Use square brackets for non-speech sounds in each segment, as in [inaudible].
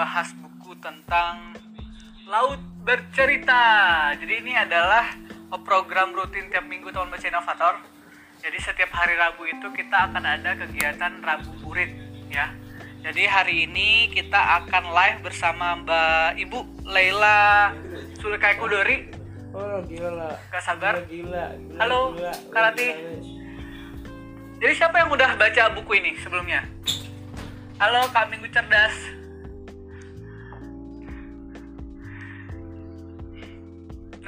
bahas buku tentang Laut Bercerita. Jadi ini adalah program rutin tiap minggu Taman Baca Inovator. Jadi setiap hari Rabu itu kita akan ada kegiatan Rabu Burit ya. Jadi hari ini kita akan live bersama Mbak Ibu Leila Sulekai Kudori. Oh gila. Gak sabar. Gila, gila, Halo, gila, Rati. gila. Jadi siapa yang udah baca buku ini sebelumnya? Halo Kak Minggu Cerdas.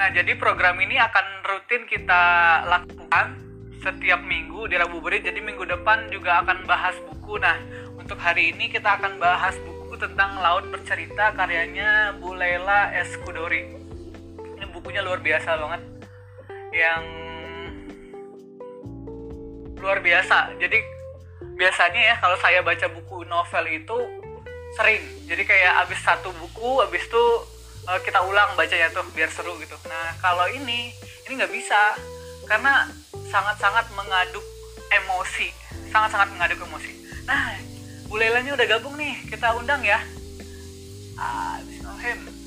Nah, jadi program ini akan rutin kita lakukan setiap minggu di Rabu Berit. Jadi minggu depan juga akan bahas buku. Nah, untuk hari ini kita akan bahas buku tentang Laut Bercerita karyanya Bu Leila S. Kudori. Ini bukunya luar biasa banget. Yang luar biasa. Jadi biasanya ya kalau saya baca buku novel itu sering. Jadi kayak abis satu buku, abis itu eh, kita ulang bacanya tuh biar seru gitu. Nah kalau ini ini nggak bisa karena sangat-sangat mengaduk emosi, sangat-sangat mengaduk emosi. Nah Bu Leilanya udah gabung nih, kita undang ya. Ah, Bismillahirrahmanirrahim.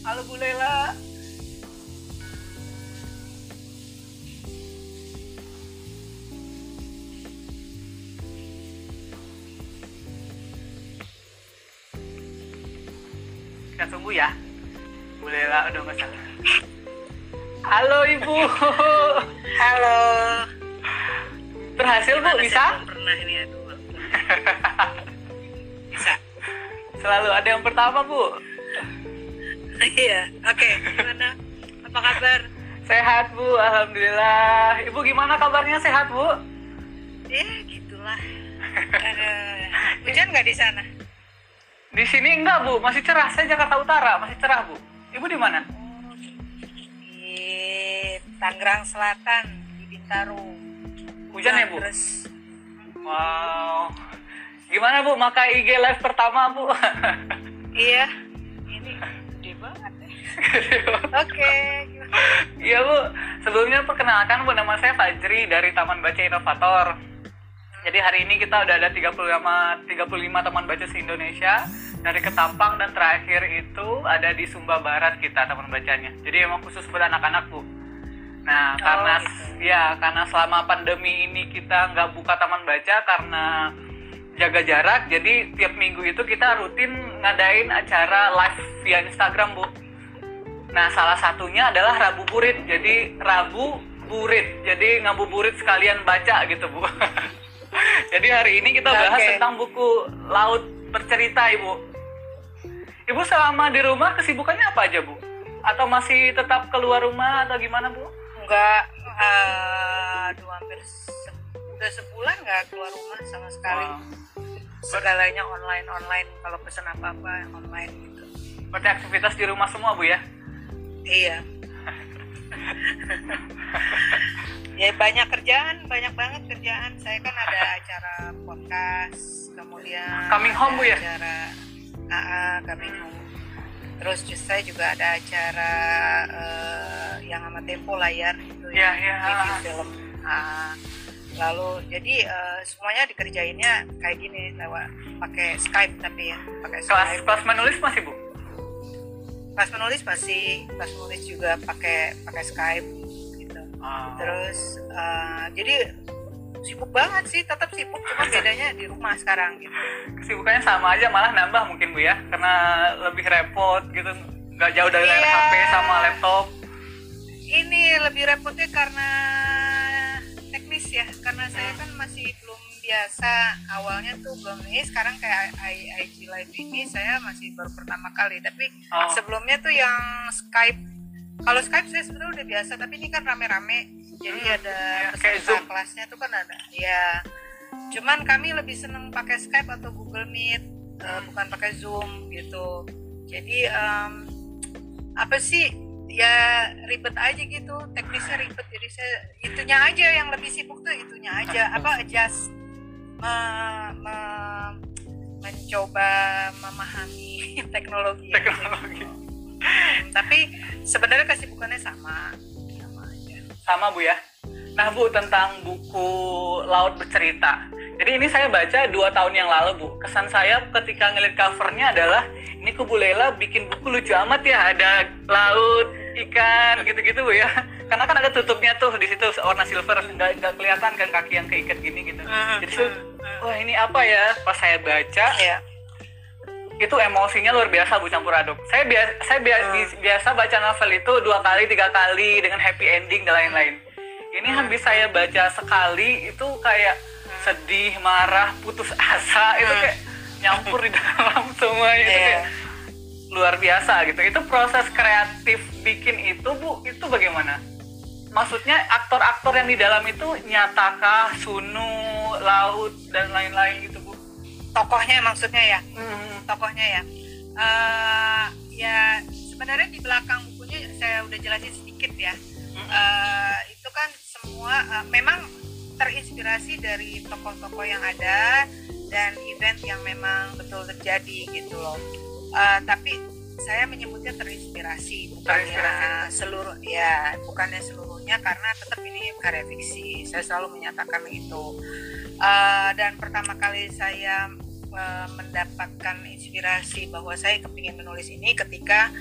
Halo Bu Lela. Kita tunggu ya. Bu Lela udah nggak salah. Halo Ibu. Halo. Berhasil Bu bisa? pernah ini aduh. [laughs] Bisa. Selalu ada yang pertama Bu. Iya. Oke. Gimana? Apa kabar? Sehat Bu, Alhamdulillah. Ibu gimana kabarnya sehat Bu? Ya gitulah. Aduh. Hujan nggak di sana? Di sini enggak Bu, masih cerah. Saya Jakarta Utara, masih cerah Bu. Ibu di mana? Di Tangerang Selatan di Bintaro. Hujan ya Bu? Terus Wow. Gimana Bu, maka IG live pertama Bu? [laughs] iya. Ini gede banget ya. Oke. Iya Bu, sebelumnya perkenalkan Bu, nama saya Fajri dari Taman Baca Inovator. Jadi hari ini kita udah ada 35, 35 teman baca se-Indonesia dari Ketapang dan terakhir itu ada di Sumba Barat kita teman bacanya. Jadi emang khusus buat anak-anak Bu. Nah, Oh, karena gitu. ya karena selama pandemi ini kita nggak buka taman baca karena jaga jarak, jadi tiap minggu itu kita rutin ngadain acara live via Instagram Bu. Nah, salah satunya adalah Rabu Burit. Jadi Rabu Burit. Jadi ngabuburit sekalian baca gitu, Bu. [laughs] [laughs] Jadi hari ini kita bahas Oke. tentang buku Laut Bercerita, Ibu. Ibu selama di rumah kesibukannya apa aja, Bu? Atau masih tetap keluar rumah atau gimana, Bu? Enggak. eh, aduh hampir se- udah sebulan nggak keluar rumah sama sekali. Wah. Segalanya online online. Kalau pesan apa apa online gitu. Berarti aktivitas di rumah semua, Bu ya? Iya. [laughs] ya banyak kerjaan, banyak banget kerjaan. Saya kan ada acara podcast, kemudian Coming home, Bu, ya? Acara AA, coming home. Terus just saya juga ada acara eh, yang sama Tempo layar itu Iya, ya, iya. review film. AA. lalu jadi eh, semuanya dikerjainnya kayak gini lewat pakai Skype tapi ya pakai Kelas Skype. kelas menulis masih, Bu? Kelas menulis masih kelas menulis juga pakai pakai Skype gitu. Ah. Terus eh, jadi sibuk banget sih, tetap sibuk, cuma bedanya di rumah sekarang gitu. Kesibukannya sama aja, malah nambah mungkin, Bu ya? Karena lebih repot gitu, nggak jauh dari Iya. HP sama laptop. Ini lebih repotnya karena teknis ya, karena saya kan masih belum biasa. Awalnya tuh belum ini, sekarang kayak IG Live ini saya masih baru pertama kali. Tapi Oh. sebelumnya tuh yang Skype, kalau Skype saya sebenarnya udah biasa, tapi ini kan rame-rame. Jadi Hmm, ada ya, kayak peserta Zoom. kelasnya tuh kan ada. Ya, cuman kami lebih seneng pakai Skype atau Google Meet, eh, bukan pakai Zoom gitu. Jadi em, apa sih ya ribet aja gitu teknisnya ribet jadi saya itunya aja yang lebih sibuk tuh itunya aja apa adjust me- me- mencoba memahami [laughs] teknologi Teknologi. Hmm, tapi sebenarnya kesibukannya sama sama aja sama Bu ya. Nah Bu tentang buku Laut Bercerita. Jadi ini saya baca dua tahun yang lalu Bu. Kesan saya ketika ngeliat covernya adalah ini Kubu Lela bikin buku lucu amat ya. Ada laut, ikan, gitu-gitu Bu ya. Karena kan ada tutupnya tuh di situ warna silver, nggak nggak kelihatan kan kaki yang keikat gini gitu. Jadi tuh, wah ini apa ya? Pas saya baca, ya itu emosinya luar biasa bu campur aduk. Saya biasa saya bia- bi- biasa baca novel itu dua kali tiga kali dengan happy ending dan lain-lain. Ini habis saya baca sekali itu kayak sedih marah putus asa itu kayak nyampur di dalam [laughs] semuanya itu Iya. kayak luar biasa gitu. Itu proses kreatif bikin itu bu itu bagaimana? Maksudnya aktor-aktor yang di dalam itu nyatakah sunu laut dan lain-lain gitu bu tokohnya maksudnya ya? Hmm. tokohnya ya? Eh, ya sebenarnya di belakang bukunya saya udah jelasin sedikit ya. Eh, itu kan semua eh, memang terinspirasi dari tokoh-tokoh yang ada dan event yang memang betul terjadi gitu loh. Eh, tapi saya menyebutnya terinspirasi bukannya Terinspirasi. seluruh ya bukannya seluruhnya karena tetap ini karya fiksi. Saya selalu menyatakan itu Eh, dan pertama kali saya eh, mendapatkan inspirasi bahwa saya kepingin menulis ini ketika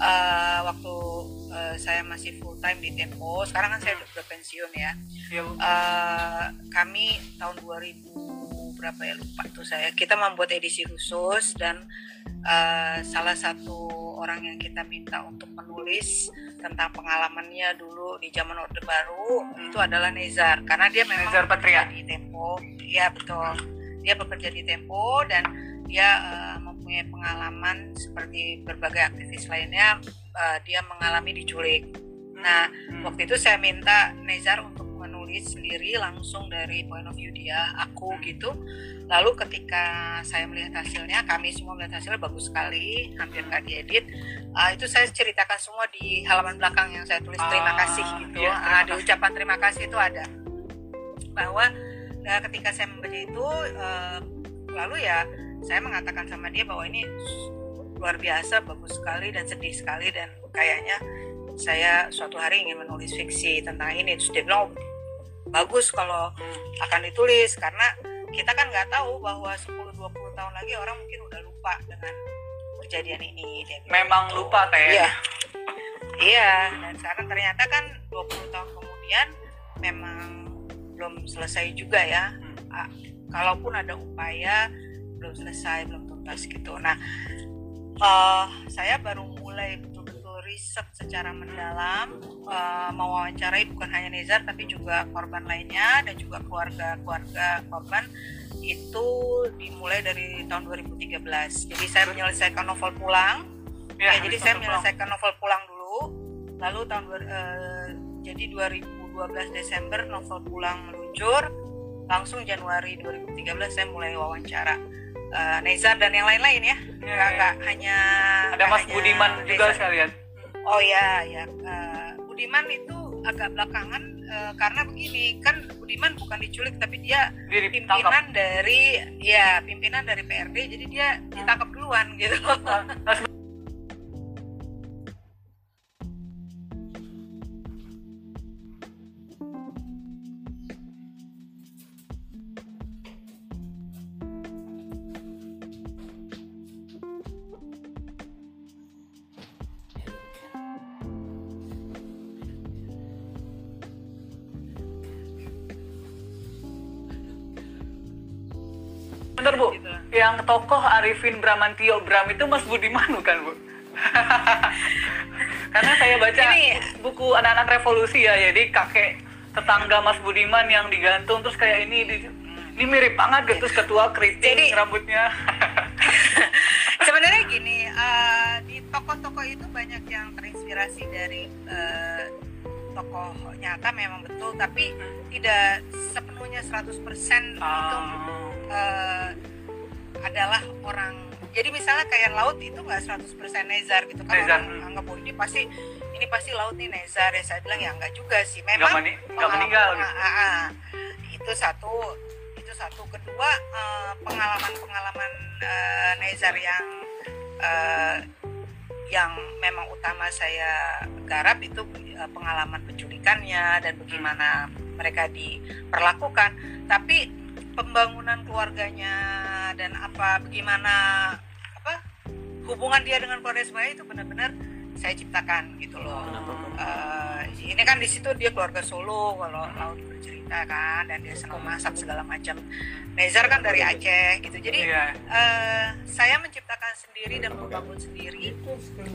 eh, waktu eh, saya masih full time di Tempo. Sekarang kan saya udah pensiun ya. Eh, kami tahun 2000 berapa ya lupa tuh saya. Kita membuat edisi khusus dan eh, salah satu orang yang kita minta untuk menulis tentang pengalamannya dulu di zaman Orde Baru Hmm. itu adalah Nezar karena dia memang Nezar Patria. di Tempo ya betul dia bekerja di Tempo dan dia eh, mempunyai pengalaman seperti berbagai aktivis lainnya eh, dia mengalami diculik nah Hmm. waktu itu saya minta Nezar untuk sendiri langsung dari point of view dia aku gitu. Lalu ketika saya melihat hasilnya kami semua melihat hasilnya bagus sekali hampir nggak diedit. Ah, itu saya ceritakan semua di halaman belakang yang saya tulis terima Ah, kasih gitu. iya, terima di kasih. ucapan terima kasih itu ada. Bahwa eh, ketika saya membaca itu eh, lalu ya saya mengatakan sama dia bahwa ini luar biasa bagus sekali dan sedih sekali dan kayaknya saya suatu hari ingin menulis fiksi tentang ini. Terus dia bilang "Oh, bagus kalau akan ditulis karena kita kan nggak tahu bahwa 10-20 tahun lagi orang mungkin udah lupa dengan kejadian ini dia memang gitu. lupa teh Iya. Iya, dan sekarang ternyata kan 20 tahun kemudian memang belum selesai juga ya. Ah, Kalaupun ada upaya belum selesai, belum tuntas gitu. Nah, eh, saya baru mulai riset secara mendalam, eh, mewawancarai bukan hanya Nezar tapi juga korban lainnya dan juga keluarga-keluarga korban itu dimulai dari tahun 2013. Jadi saya menyelesaikan novel pulang. Iya, ya, jadi saya menyelesaikan novel pulang dulu. Lalu tahun eh, jadi 2012 Desember novel pulang meluncur. Langsung Januari 2013 saya mulai wawancara eh, Nezar dan yang lain-lain ya. Iya, nggak iya. nggak hanya ada Mas hanya Budiman juga Nezar. saya lihat oh ya ya Eh, Budiman itu agak belakangan eh, karena begini kan Budiman bukan diculik tapi dia ditangkap. pimpinan dari ya pimpinan dari PRD jadi dia ditangkap duluan gitu bu, Gitu. yang tokoh Arifin Bramantio Bram itu Mas Budiman bukan bu? [laughs] Karena saya baca Ini- buku anak-anak revolusi ya, jadi kakek tetangga Mas Budiman yang digantung terus kayak ini di, ini mirip banget gitu terus ketua keriting Jadi- rambutnya. [laughs] sebenarnya gini [laughs] eh, di tokoh-tokoh itu banyak yang terinspirasi dari eh, tokoh nyata memang betul tapi tidak sepenuhnya 100% itu Ah, eh, adalah orang jadi misalnya kayak laut itu nggak 100% Nezar gitu kan Nezar, orang anggap oh ini pasti ini pasti laut nih Nezar ya saya bilang ya nggak juga sih memang meni- nggak pengalaman- meninggal gitu. ah, ah, itu satu itu satu. Kedua eh, pengalaman-pengalaman eh, Nezar yang eh, yang memang utama saya garap itu pengalaman penculikannya dan bagaimana mereka diperlakukan. Tapi pembangunan keluarganya dan apa bagaimana apa hubungan dia dengan keluarga sebenarnya itu benar-benar saya ciptakan gitu loh. Uh, ini kan di situ dia keluarga Solo kalau laut bercerita kan dan dia senang masak segala macam. Nezar kan dari Aceh gitu. Jadi uh, saya menciptakan sendiri dan membangun sendiri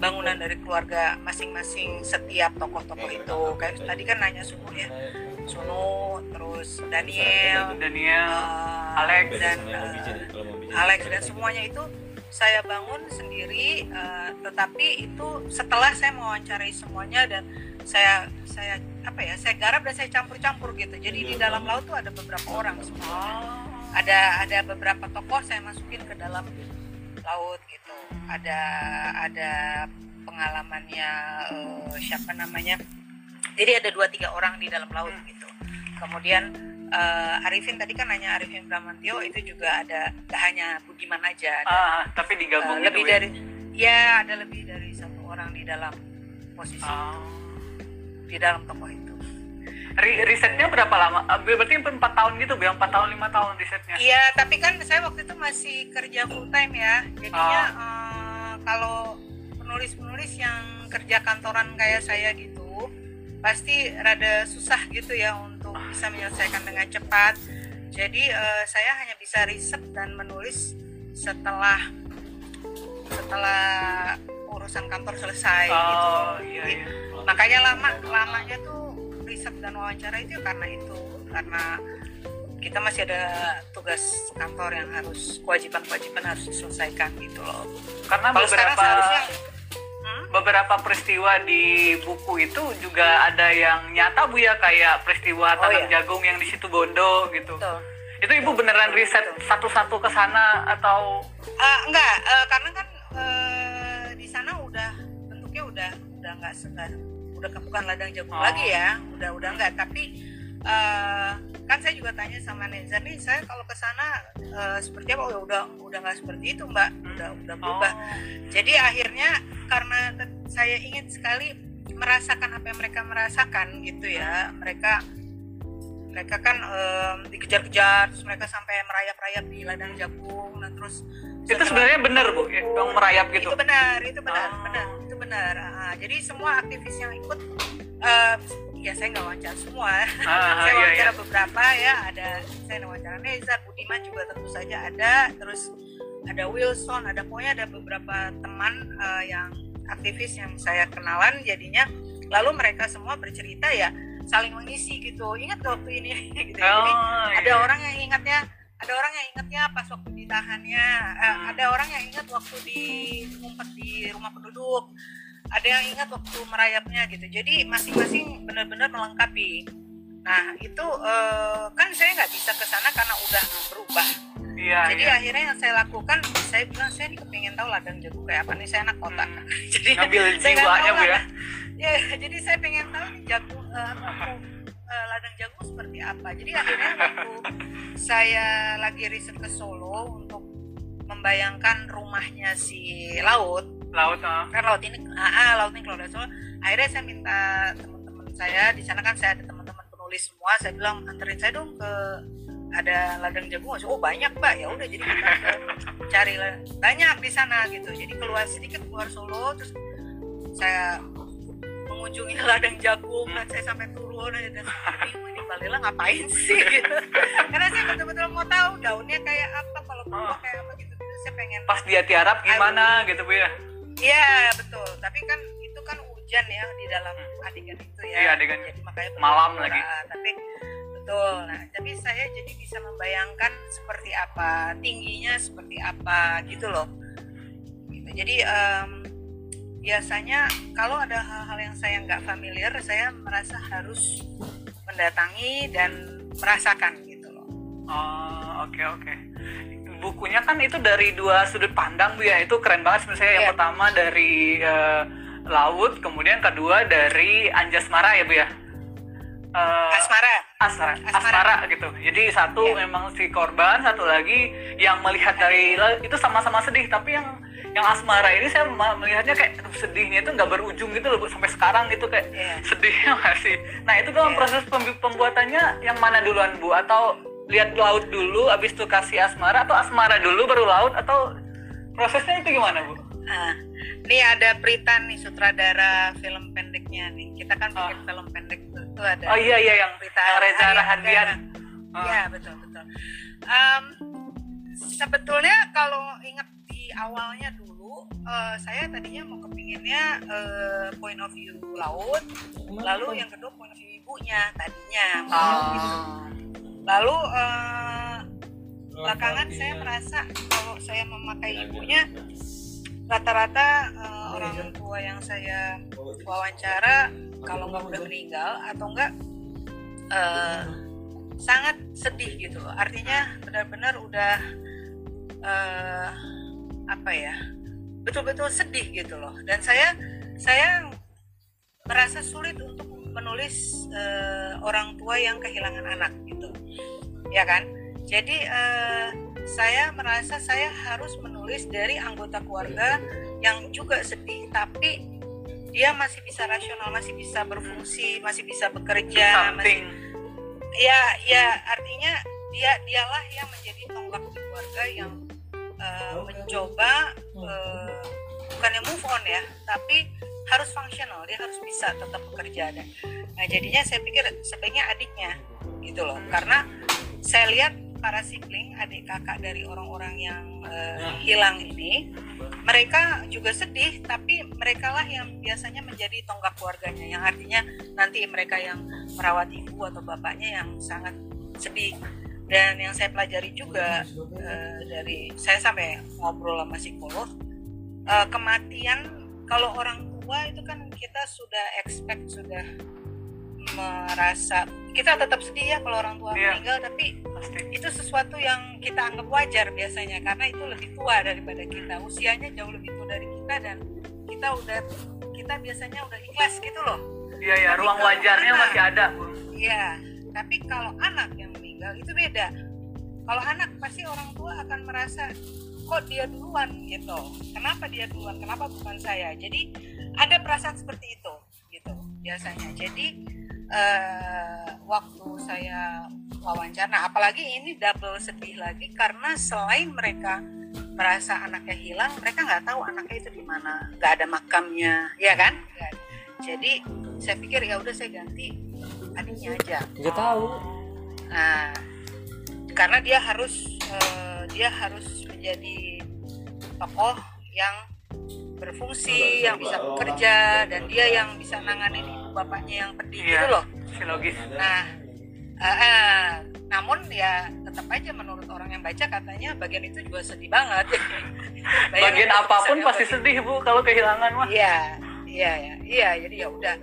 bangunan dari keluarga masing-masing setiap tokoh-tokoh itu. Kayak tadi kan nanya Sunu ya. Sunu, terus Daniel, Daniel uh, Alex. dan uh, Alex dan semuanya itu saya bangun sendiri uh, tetapi itu setelah saya mewawancarai semuanya dan saya saya apa ya saya garap dan saya campur-campur gitu. Jadi di dalam laut tuh ada beberapa orang semua. Ada ada beberapa tokoh saya masukin ke dalam laut gitu. Ada ada pengalamannya uh, siapa namanya jadi ada dua tiga orang di dalam laut gitu kemudian uh, Arifin tadi kan nanya Arifin Bramantio itu juga ada gak hanya Budiman aja ada Ah, tapi uh, digabung lebih gitu, Bu, ya? dari ya ada lebih dari satu orang di dalam posisi Ah. di dalam tokoh itu Ri- risetnya berapa lama? Ah, Berarti empat tahun gitu, bilang empat tahun lima tahun risetnya. Iya, tapi kan saya waktu itu masih kerja full time ya. Jadinya Ah. eh, kalau penulis-penulis yang kerja kantoran kayak saya gitu, pasti rada susah gitu ya untuk bisa menyelesaikan dengan cepat. Jadi eh, saya hanya bisa riset dan menulis setelah setelah urusan kantor selesai gitu. Oh iya Jadi, iya. makanya lama lamanya tuh riset dan wawancara itu ya karena itu karena kita masih ada tugas kantor yang harus kewajiban-kewajiban harus diselesaikan gitu loh. Karena Kalau sekarang beberapa seharusnya Hmm? beberapa peristiwa di buku itu juga ada yang nyata bu ya kayak peristiwa Oh, tanam iya. jagung yang di situ Bondo gitu. Betul. Itu ibu beneran riset satu-satu ke sana atau Ah, enggak, eh, karena kan eh, di sana udah bentuknya udah udah enggak segar, udah bukan ladang jagung Oh. lagi ya, udah udah enggak. Tapi eh, kan saya juga tanya sama Nezar nih, saya kalau ke sana eh, seperti apa? Oh, udah udah nggak seperti itu mbak, udah udah berubah. Oh. Jadi akhirnya karena saya ingin sekali merasakan apa yang mereka merasakan gitu ya, mereka mereka kan em, dikejar-kejar, terus mereka sampai merayap-rayap di ladang jagung, dan terus itu sebenarnya bener bu ya, yang merayap gitu. itu benar itu benar Oh. benar itu benar Ah, jadi semua aktivis yang ikut eh, ya saya nggak wawancara semua Ah, [laughs] saya iya, wawancara iya. beberapa ya ada saya wawancara Nezar Budiman juga tentu saja ada terus ada Wilson ada pokoknya ada beberapa teman eh, yang aktivis yang saya kenalan jadinya lalu mereka semua bercerita ya saling mengisi gitu ingat waktu ini [laughs] gitu ya. Jadi, Oh, ada iya. orang yang ingatnya ada orang yang ingatnya pas waktu ditahannya eh, Hmm. ada orang yang ingat waktu di ngumpet di rumah penduduk ada yang ingat waktu merayapnya gitu. Jadi masing-masing benar-benar melengkapi. Nah itu eh, kan saya nggak bisa ke sana karena udah berubah. Iya, jadi iya. akhirnya yang saya lakukan saya bilang saya nih kepingin tahu ladang jagung kayak apa nih saya anak kota. Hmm. [laughs] jadi Ngambil jiwanya bu ya. ya jadi saya pengen tahu nih jagung apa, eh, ladang jagung seperti apa. Jadi akhirnya waktu saya lagi riset ke Solo untuk membayangkan rumahnya si laut Laut ah. kan laut ini ah, ah, laut ini dari Solo akhirnya saya minta teman-teman saya di sana kan saya ada teman-teman penulis semua saya bilang anterin saya dong ke ada ladang jagung. Oh banyak mbak ya udah jadi kita ke cari banyak di sana gitu. Jadi keluar sedikit keluar Solo terus saya mengunjungi [laughs] ladang jagung dan saya sampai turun dan bingung ini Mbak Lela ngapain sih gitu. [laughs] Karena saya betul-betul mau tahu daunnya kayak apa kalau berubah Oh. kayak apa gitu. Gitu saya pengen Pas dia tiarap gimana gitu bu ya? Iya betul, tapi kan itu kan hujan ya di dalam adegan itu ya. Iya, adegan. Jadi makanya Malam lagi. ah, tapi betul. Nah, tapi saya jadi bisa membayangkan seperti apa tingginya, seperti apa gitu loh. Gitu. Jadi em, biasanya kalau ada hal-hal yang saya nggak familiar, saya merasa harus mendatangi dan merasakan gitu loh. Oh, oke oke. Bukunya kan itu dari dua sudut pandang bu ya. Itu keren banget sebenarnya. Yang Iya. pertama dari eh, laut, kemudian kedua dari Anjasmara ya bu ya. Eh, Asmara. asmara, Asmara. asmara gitu. Jadi satu Iya. memang si korban, satu lagi yang melihat dari laut itu sama-sama sedih. Tapi yang yang asmara ini saya melihatnya kayak sedihnya itu nggak berujung gitu loh Bu, sampai sekarang gitu kayak Iya. sedihnya [laughs] masih nah itu dalam Iya. proses pembi- pembuatannya yang mana duluan Bu atau lihat laut dulu abis itu kasih asmara atau asmara dulu baru laut atau prosesnya itu gimana Bu? Nah, ini ada Pritan nih sutradara film pendeknya nih. Kita kan bikin Ah. film pendek tuh, tuh ada. Oh iya iya yang, Prita yang Reza. Angga. Ah. Iya betul betul. Em, sebetulnya kalau ingat di awalnya dulu, eh, saya tadinya mau kepinginnya eh, point of view laut, lalu yang kedua point of view ibunya tadinya. mau gitu. Lalu eh, belakangan saya merasa kalau saya memakai ibunya rata-rata eh, orang tua yang saya wawancara kalau nggak udah meninggal atau enggak eh, sangat sedih gitu loh. Artinya benar-benar udah eh, apa ya betul-betul sedih gitu loh. Dan saya saya merasa sulit untuk menulis eh, orang tua yang kehilangan anak gitu. Ya kan? Jadi eh, saya merasa saya harus menulis dari anggota keluarga yang juga sedih tapi dia masih bisa rasional masih bisa berfungsi masih bisa bekerja masih ya ya artinya dia dialah yang menjadi tonggak di keluarga yang eh, mencoba eh, bukannya move on ya tapi harus fungsional dia harus bisa tetap bekerja. Dan nah jadinya saya pikir sebaiknya adiknya gitu loh. Karena saya lihat para sibling adik kakak dari orang-orang yang eh, hilang ini mereka juga sedih tapi mereka lah yang biasanya menjadi tonggak keluarganya. Yang artinya nanti mereka yang merawat ibu atau bapaknya yang sangat sedih. Dan yang saya pelajari juga eh, dari saya sampai ngobrol sama psikolog eh, kematian kalau orang tua itu kan kita sudah expect sudah merasa kita tetap sedih ya kalau orang tua Iya. meninggal tapi pasti itu sesuatu yang kita anggap wajar biasanya karena itu lebih tua daripada kita usianya jauh lebih tua dari kita dan kita udah kita biasanya udah ikhlas gitu loh iya ya Tapi ruang wajarnya anak- masih ada Bu. Iya, tapi kalau anak yang meninggal itu beda. Kalau anak pasti orang tua akan merasa kok dia duluan gitu. Kenapa dia duluan? Kenapa bukan saya? Jadi ada perasaan seperti itu gitu biasanya. Jadi eh, waktu saya wawancara, nah, apalagi ini double sedih lagi karena selain mereka merasa anaknya hilang, mereka nggak tahu anaknya itu di mana, nggak ada makamnya, ya kan? Jadi saya pikir ya udah saya ganti adiknya aja. Nggak tahu. Nah, karena dia harus eh, dia harus menjadi tokoh yang berfungsi, yang bisa bekerja dan dia yang bisa nanganin ibu bapaknya yang pedih Iya. gitu loh. psikologis Nah, eh, eh, namun ya tetap aja menurut orang yang baca katanya bagian itu juga sedih banget. [laughs] Bagian apa pun pasti bagian- sedih Bu kalau kehilangan mah Iya, iya, ya, iya. Jadi ya udah.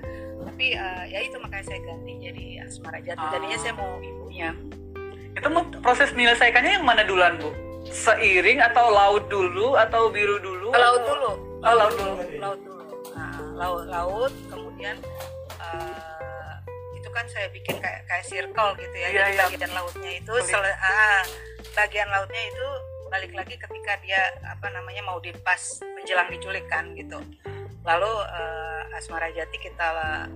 Tapi eh, ya itu makanya saya ganti jadi Asmara Jati. Ah. Tadinya saya mau ibunya. itu mau proses menyelesaikannya yang mana duluan Bu seiring atau laut dulu atau biru dulu Laut dulu. Oh laut dulu Laut dulu. Nah, laut, laut. Kemudian eh, itu kan saya bikin kayak kayak circle gitu ya. Iya, Jadi iya. bagian lautnya itu, sele- ah, bagian lautnya itu balik lagi ketika dia apa namanya mau dipas menjelang diculik kan gitu. Lalu eh, Asmara Jati kita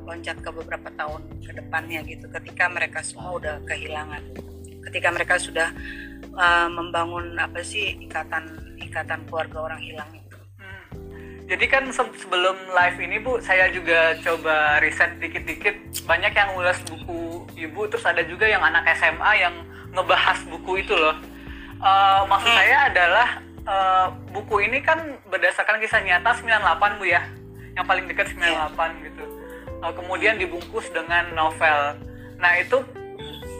loncat ke beberapa tahun ke depannya gitu ketika mereka semua udah kehilangan. Ketika mereka sudah eh, membangun apa sih ikatan ikatan keluarga orang hilang. Jadi kan se- sebelum live ini Bu, saya juga coba riset dikit-dikit. Banyak yang ulas buku ibu, terus ada juga yang anak SMA yang ngebahas buku itu loh. Eh, maksud Hmm. saya adalah eh, buku ini kan berdasarkan kisah nyata 98 Bu ya, yang paling dekat 98 gitu. Eh, kemudian dibungkus dengan novel. Nah itu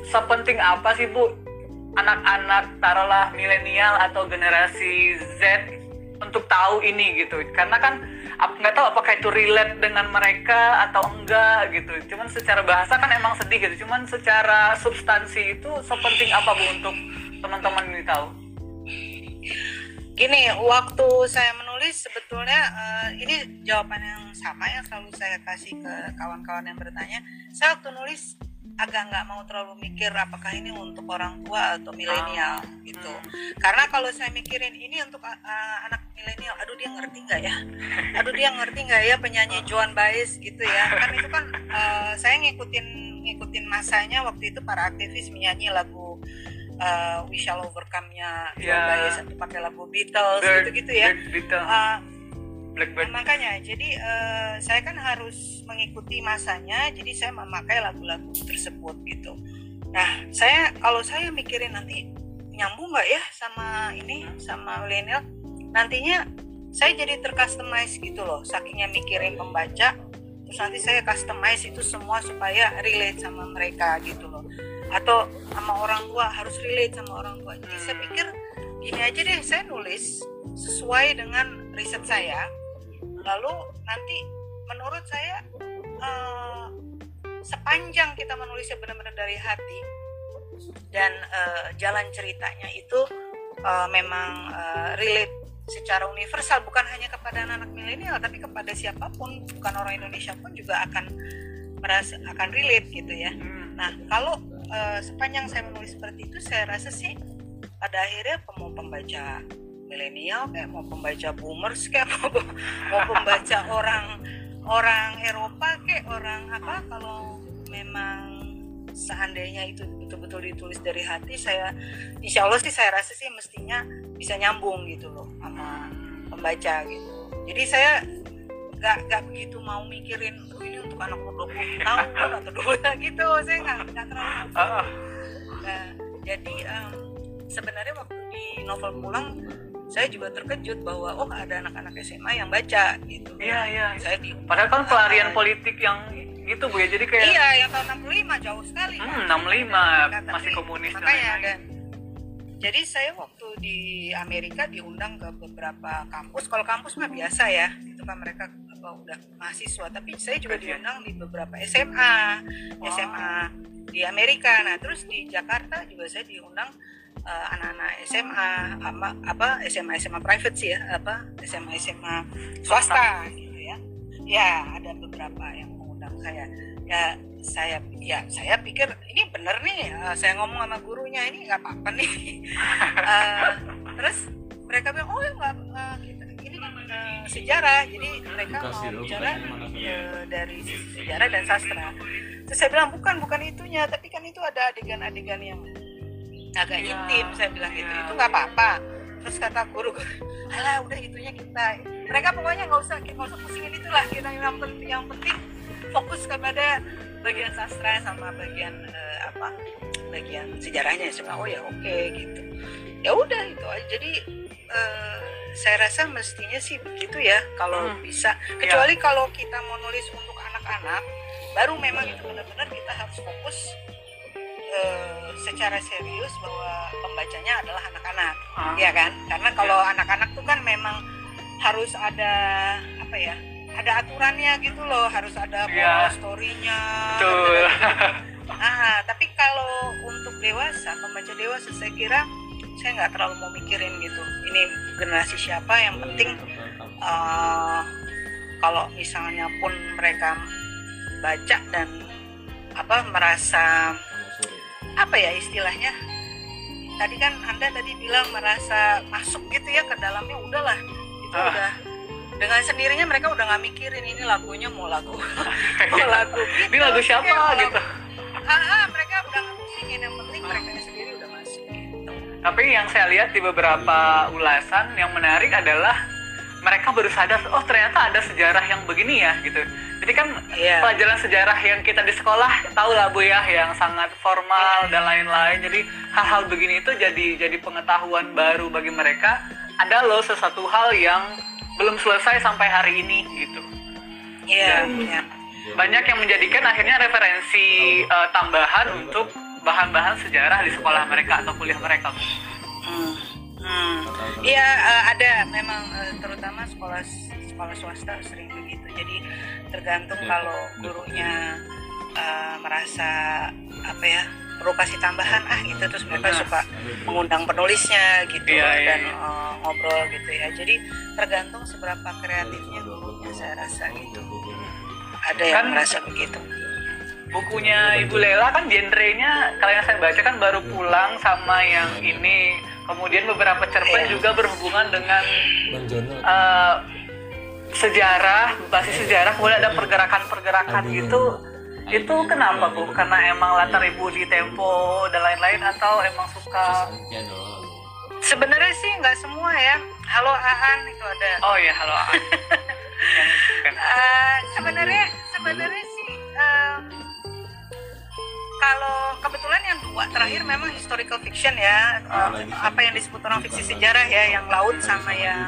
sepenting apa sih Bu anak-anak taruhlah milenial atau generasi Z untuk tahu ini gitu. Karena kan nggak tahu apakah itu relate dengan mereka atau enggak gitu. Cuman secara bahasa kan emang sedih gitu. Cuman secara substansi itu sepenting apa bu untuk teman-teman ini tahu? Gini, waktu saya menulis sebetulnya eh, ini jawaban yang sama yang selalu saya kasih ke kawan-kawan yang bertanya. Saya waktu nulis agak nggak mau terlalu mikir apakah ini untuk orang tua atau milenial gitu. Karena kalau saya mikirin ini untuk uh, anak milenial aduh dia ngerti nggak ya? [laughs] Aduh dia ngerti nggak ya penyanyi Joan Baez gitu ya? Kan itu kan uh, saya ngikutin ngikutin masanya waktu itu para aktivis menyanyi lagu uh, We Shall Overcome-nya Joan Ya. Baez atau pakai lagu Beatles gitu-gitu ya. Beatles, Uh, Blackbird. makanya jadi eh, saya kan harus mengikuti masanya jadi saya memakai lagu-lagu tersebut gitu. Nah saya kalau saya mikirin nanti nyambung nggak ya sama ini sama milenial? Nantinya saya jadi tercustomize gitu loh sakingnya mikirin pembaca terus nanti saya customize itu semua supaya relate sama mereka gitu loh. Atau sama orang tua harus relate sama orang tua. Jadi saya pikir gini aja deh saya nulis sesuai dengan riset saya lalu nanti menurut saya eh, sepanjang kita menulisnya benar-benar dari hati dan eh, jalan ceritanya itu eh, memang eh, relate secara universal bukan hanya kepada anak-anak milenial tapi kepada siapa pun bukan orang Indonesia pun juga akan merasa akan relate gitu ya Hmm. Nah, kalau eh, sepanjang saya menulis seperti itu, saya rasa sih pada akhirnya pembaca milenial kayak mau pembaca boomers kayak [laughs] mau, mau pembaca orang orang Eropa kayak orang apa kalau memang seandainya itu betul-betul ditulis dari hati saya insya Allah sih saya rasa sih mestinya bisa nyambung gitu loh sama pembaca gitu. Jadi saya nggak nggak begitu mau mikirin "Oh, ini untuk anak umur 20 tahun atau dua [laughs] gitu. Saya nggak nggak terlalu [laughs] Ah, Nah, jadi em, sebenarnya waktu di novel pulang saya juga terkejut bahwa oh ada anak-anak SMA yang baca gitu Iya, iya. saya di Padahal kan pelarian politik yang gitu Bu ya. Jadi kayak iya yang tahun 65 jauh sekali kan. hmm, 65 Nah, masih tapi komunis makanya dan jadi saya waktu di Amerika diundang ke beberapa kampus kalau kampus mah biasa ya itu kan mereka apa, udah mahasiswa tapi saya juga Kajian. diundang di beberapa SMA Wow. SMA di Amerika nah terus di Jakarta juga saya diundang eh, anak-anak SMA apa apa SMA SMA private sih ya apa SMA SMA swasta gitu ya. Ya ada beberapa yang mengundang saya. Ya saya ya saya pikir ini bener nih eh, saya ngomong sama gurunya ini nggak apa-apa nih. [laughs] Eh, terus mereka bilang oh ya nggak eh, kita ini kan eh, sejarah jadi mereka mau bicara eh, dari sisi sejarah dan sastra. Terus saya bilang bukan bukan itunya tapi kan itu ada adegan-adegan yang agak Ya, intim saya bilang gitu. Ya. itu nggak apa-apa. Terus kata guru alah udah itunya kita. Mereka pokoknya nggak usah nggak usah pusingin itulah. Kita yang penting yang penting fokus kepada bagian sastra sama bagian eh, apa bagian sejarahnya. Bilang oh ya oke gitu. Ya udah itu aja. Jadi eh, saya rasa mestinya sih begitu ya kalau Hmm. bisa. Kecuali kalau kita mau nulis untuk anak-anak baru memang itu benar-benar kita harus fokus eh, secara serius bahwa pembacanya adalah anak-anak Ah. ya kan karena kalau anak-anak tuh kan memang harus ada apa ya ada aturannya gitu loh harus ada Iya. moral story-nya Betul. [laughs] ah tapi kalau untuk dewasa pembaca dewasa saya kira saya nggak terlalu mau mikirin gitu ini generasi siapa yang penting eh, kalau misalnya pun mereka baca dan apa merasa apa ya istilahnya tadi kan anda tadi bilang merasa masuk gitu ya ke dalamnya udahlah itu Ah. udah dengan sendirinya mereka udah nggak mikirin ini lagunya mau lagu [laughs] mau lagu Ini lagu siapa mau gitu. ah, ah, mereka udah nggak pusingin yang penting mereka sendiri udah masuk gitu Tapi yang saya lihat di beberapa ulasan yang menarik adalah mereka baru sadar, oh ternyata ada sejarah yang begini ya gitu. Jadi kan Iya. pelajaran sejarah yang kita di sekolah tahu lah bu ya, yang sangat formal dan lain-lain. Jadi hal-hal begini itu jadi jadi pengetahuan baru bagi mereka. Ada loh sesuatu hal yang belum selesai sampai hari ini gitu. iya Dan- iya Banyak yang menjadikan akhirnya referensi eh, tambahan untuk bahan-bahan sejarah di sekolah mereka atau kuliah mereka. Hmm. Hmm. Iya eh, ada memang eh, terutama sekolah sekolah swasta sering begitu. Jadi tergantung Ya. kalau gurunya eh, merasa apa ya perlu kasih tambahan ah gitu terus mereka suka mengundang penulisnya gitu Iya, iya, dan eh, ngobrol gitu ya. Jadi tergantung seberapa kreatifnya gurunya saya rasa gitu. Ada yang Kan- merasa begitu. bukunya Ibu Lela kan genrenya kalau yang saya baca kan baru pulang sama yang ini kemudian beberapa cerpen Iya. juga berhubungan dengan eh, sejarah basis sejarah kemudian ada pergerakan-pergerakan Aduh. gitu itu kenapa bu karena emang latar ibu di tempo dan lain-lain atau emang suka sebenarnya sih nggak semua ya halo Aan itu ada oh ya halo Aan. [laughs] Kan. Eh, sebenarnya sebenarnya sih em, kalau dua terakhir memang historical fiction ya eh, apa yang disebut orang fiksi sejarah ya yang laut sama yang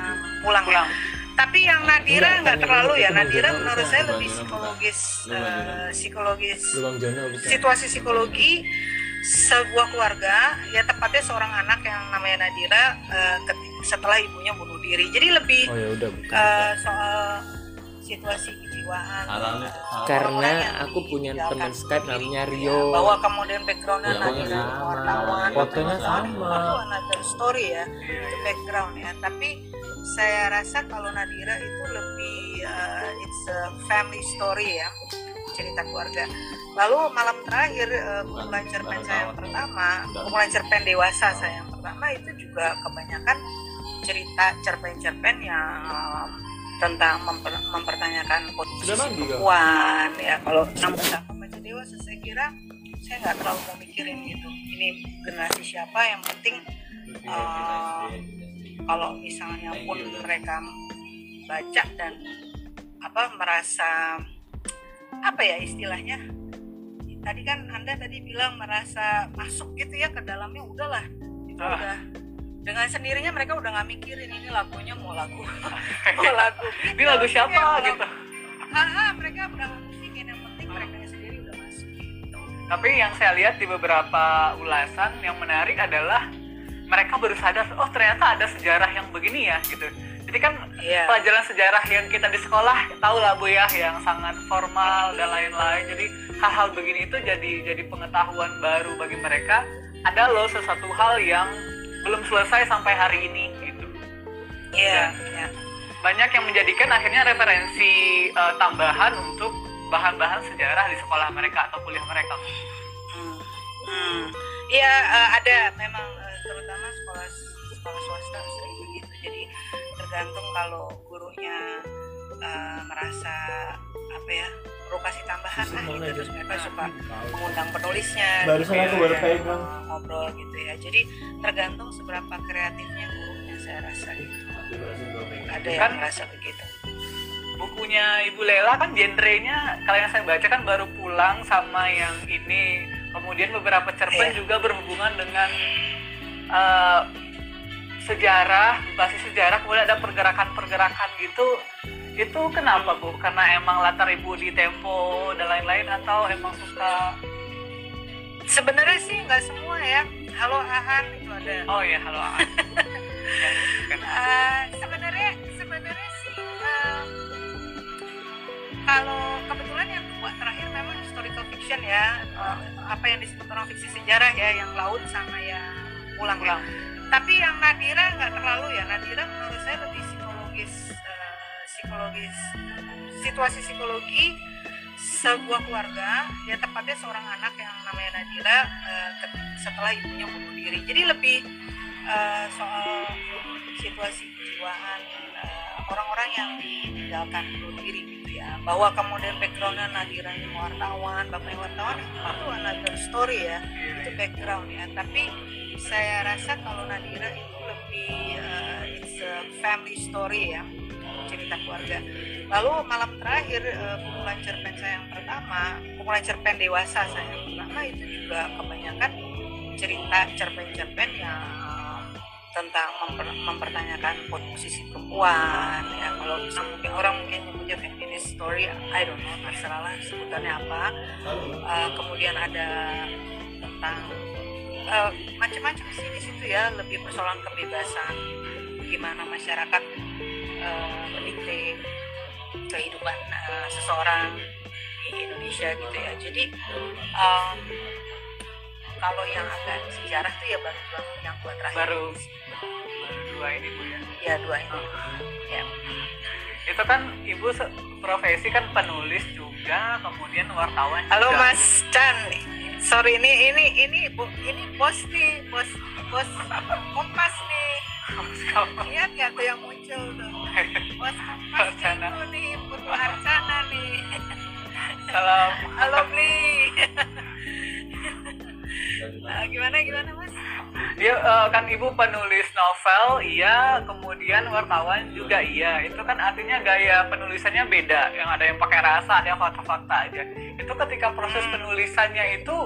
pulang. Ya. tapi yang Nadira Enggak, nggak terlalu ya. Nadira menurut saya lebih psikologis eh, psikologis situasi psikologi sebuah keluarga ya tepatnya seorang anak yang namanya Nadira keti- setelah ibunya bunuh diri. Jadi lebih oh ya udah bukan eh, soal situasi eh, karena aku punya teman Skype namanya gitu Rio. ya. bahwa kemudian backgroundnya Fotonya Nadira sama. wartawan. Fotonya itu sama. another story ya itu background ya. Tapi saya rasa kalau Nadira itu lebih eh, it's a family story ya cerita keluarga. Lalu malam terakhir eh, kumpulan cerpen saya yang pertama kumpulan cerpen dewasa saya yang pertama itu juga kebanyakan cerita cerpen-cerpen yang eh, tentang memper- mempertanyakan posisi Kak? perempuan ya kalau sama membaca dewasa saya kira saya nggak terlalu mau mikirin gitu ini generasi siapa yang penting eh, kalau misalnya pun mereka baca dan apa merasa apa ya istilahnya tadi kan anda tadi bilang merasa masuk gitu ya ke dalamnya udahlah itu Ah. udah dengan sendirinya mereka udah nggak mikirin ini lagunya mau lagu [laughs] mau lagu ini lagu siapa Ya, gitu. Ah, mereka udah nggak mikirin. Yang penting mereka sendiri udah masuk gitu. Tapi yang saya lihat di beberapa ulasan yang menarik adalah mereka baru sadar oh ternyata ada sejarah yang begini ya gitu. Jadi kan Iya. pelajaran sejarah yang kita di sekolah tahu lah bu ya yang sangat formal dan lain-lain. Jadi hal-hal begini itu jadi jadi pengetahuan baru bagi mereka. Ada loh sesuatu hal yang belum selesai sampai hari ini gitu iya iya banyak yang menjadikan akhirnya referensi eh, tambahan untuk bahan-bahan sejarah di sekolah mereka atau kuliah mereka Hmm. Hmm. Iya eh, ada memang eh, terutama sekolah sekolah swasta sering begitu. Jadi tergantung kalau gurunya eh, merasa apa ya perlu kasih tambahan lah gitu terus mereka suka mengundang penulisnya Barusan gitu aku ya, baru pegang. eh, ngobrol gitu ya. Jadi tergantung seberapa kreatifnya gurunya saya rasa gitu. Ada yang Kan- merasa begitu. bukunya Ibu Lela kan genrenya kalau yang saya baca kan baru pulang sama yang ini kemudian beberapa cerpen Iya. juga berhubungan dengan eh, sejarah basis sejarah kemudian ada pergerakan-pergerakan gitu itu kenapa bu karena emang latar ibu di tempo dan lain-lain atau emang suka Sebenarnya sih nggak semua ya. Halo Aan itu ada. oh ya halo. Yang kan. [laughs] Eh, sebenarnya sebenarnya sih em, kalau kebetulan yang dua terakhir memang historical fiction ya eh, apa yang disebut orang fiksi sejarah ya yang laut sama yang pulang ya. Pulang. tapi yang Nadira nggak terlalu ya Nadira menurut saya lebih psikologis psikologis. Situasi psikologi sebuah keluarga ya tepatnya seorang anak yang namanya Nadira eh, ket- setelah ibunya bunuh diri. Jadi lebih eh, soal situasi kejiwaan eh, orang-orang yang ditinggalkan bunuh diri gitu ya. Bahwa kemudian backgroundnya Nadira ini wartawan bapaknya wartawan itu another story ya. Itu background ya. Tapi saya rasa kalau Nadira itu lebih eh, it's a family story ya cerita keluarga. Lalu malam terakhir eh, kumpulan cerpen saya yang pertama kumpulan cerpen dewasa saya yang pertama itu juga kebanyakan cerita cerpen-cerpen yang tentang memper- mempertanyakan posisi perempuan ya. Kalau bisa mungkin orang mungkin nyebutnya feminist story I don't know terserah lah sebutannya apa. Uh, kemudian ada tentang uh, macam-macam sih di situ ya lebih persoalan kebebasan gimana masyarakat uh, mendikte kehidupan uh, seseorang di Indonesia gitu ya. Jadi um, kalau yang agak sejarah tuh ya baru dua yang dua terakhir. Baru baru dua ini bu ya? Ya dua ini. Ya. Itu kan ibu se- profesi kan penulis juga kemudian wartawan Halo juga. Mas Chan, sorry ini ini ini bu- ini bos nih, bos bos kompas nih. Lihat gak tuh yang muncul tuh? Kompas Arcana. nih, Putu Arcana nih. salam Halo Bli. Nah, gimana gimana Mas? Iya eh, kan ibu penulis novel iya kemudian wartawan juga iya itu kan artinya gaya penulisannya beda yang ada yang pakai rasa ada yang fakta-fakta aja itu ketika proses Hmm. penulisannya itu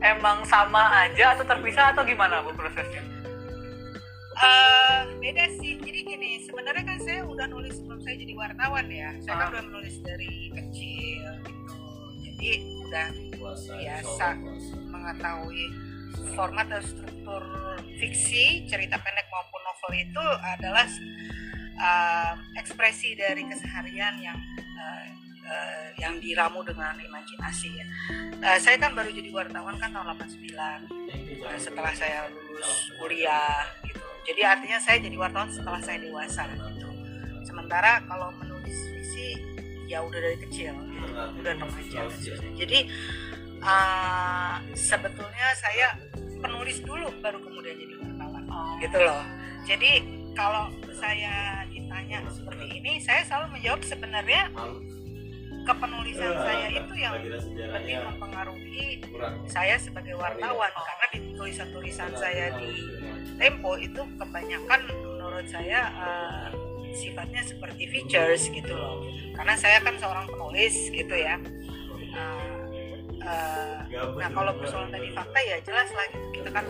emang sama aja atau terpisah atau gimana bu prosesnya Eh, beda sih. Jadi gini, sebenarnya kan saya udah nulis sebelum saya jadi wartawan ya. Saya kan Ah. udah menulis dari kecil gitu. Jadi udah biasa mengetahui format dan struktur fiksi, cerita pendek maupun novel itu adalah uh, ekspresi dari keseharian yang uh, uh, yang diramu dengan imajinasi ya. Uh, saya kan baru jadi wartawan kan tahun 89 uh, setelah saya lulus kuliah gitu. Jadi artinya saya jadi wartawan setelah saya dewasa gitu. Sementara kalau menulis fiksi ya udah dari kecil gitu. udah remaja. Jadi uh, sebetulnya saya penulis dulu baru kemudian jadi wartawan gitu loh. Jadi kalau saya ditanya seperti ini, saya selalu menjawab sebenarnya kepenulisan saya itu yang lebih mempengaruhi saya sebagai wartawan. Karena di tulisan-tulisan saya di Tempo itu kebanyakan menurut saya eh, sifatnya seperti features gitu loh. Karena saya kan seorang penulis gitu ya. Eh, eh, nah kalau persoalan tadi fakta ya jelas lah gitu. kita kan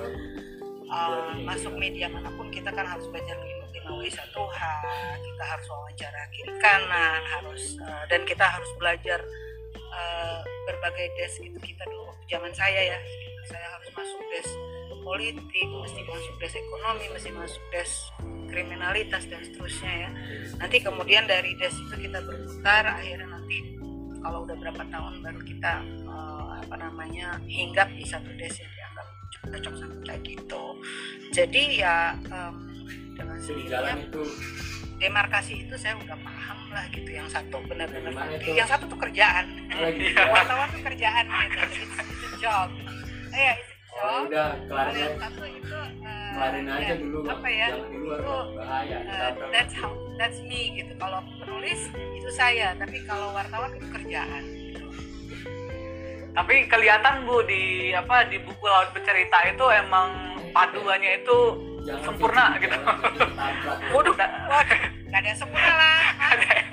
eh, masuk media mana pun kita kan harus belajar menulis satu hal kita harus wawancara kiri kanan harus eh, dan kita harus belajar eh, berbagai desk gitu. Kita dulu zaman saya ya saya harus masuk desk politik mesti masuk desk ekonomi mesti masuk desk kriminalitas dan seterusnya ya. Nanti kemudian dari desk itu kita berputar akhirnya nanti kalau udah berapa tahun baru kita eh, apa namanya hinggap di satu dianggap cocok sama kayak gitu. Jadi ya em, dengan di sendirinya itu demarkasi itu saya udah paham lah gitu yang satu benar-benar itu? yang satu tuh kerjaan. Lagi. [laughs] Wartawan tuh kerjaan gitu. It's, it's a job. Eh ya it's a oh job udah kalau kelarin yang satu itu kelarin aja ya, dulu apa ya luar itu bahaya Kita- that's how that's me gitu. Kalau penulis itu saya. Tapi kalau wartawan itu kerjaan tapi kelihatan bu di apa di buku laut bercerita itu emang paduannya itu Jangan sempurna gitu. waduh Nah, waduh nggak ada yang sempurna lah.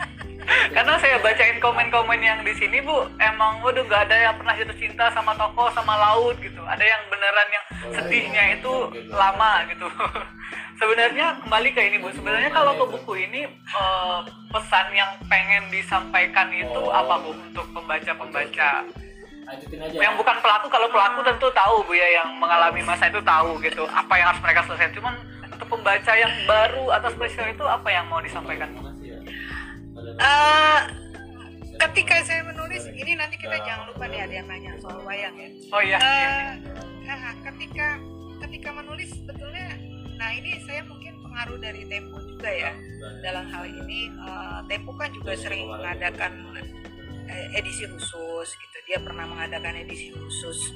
[laughs] Karena saya bacain komen-komen yang di sini bu emang waduh nggak ada yang pernah jatuh cinta sama toko sama laut gitu. Ada yang beneran yang sedihnya itu lama gitu. [laughs] Sebenarnya kembali ke ini bu sebenarnya kalau ke buku ini eh, pesan yang pengen disampaikan itu apa bu untuk pembaca-pembaca lanjutin aja. Yang bukan pelaku kalau pelaku tentu tahu bu ya yang mengalami masa itu tahu gitu. Apa yang harus mereka selesaikan. Cuman untuk pembaca yang baru atau spesial itu apa yang mau disampaikan? Bu? Eh, ketika saya menulis ini nanti kita jangan lupa nih ada yang nanya soal wayang ya. Oh iya. Iya. Nah, ketika ketika menulis sebetulnya nah ini saya mungkin pengaruh dari Tempo juga ya. Dalam hal ini eh, Tempo kan juga sering mengadakan eh, edisi khusus gitu. Dia pernah mengadakan edisi khusus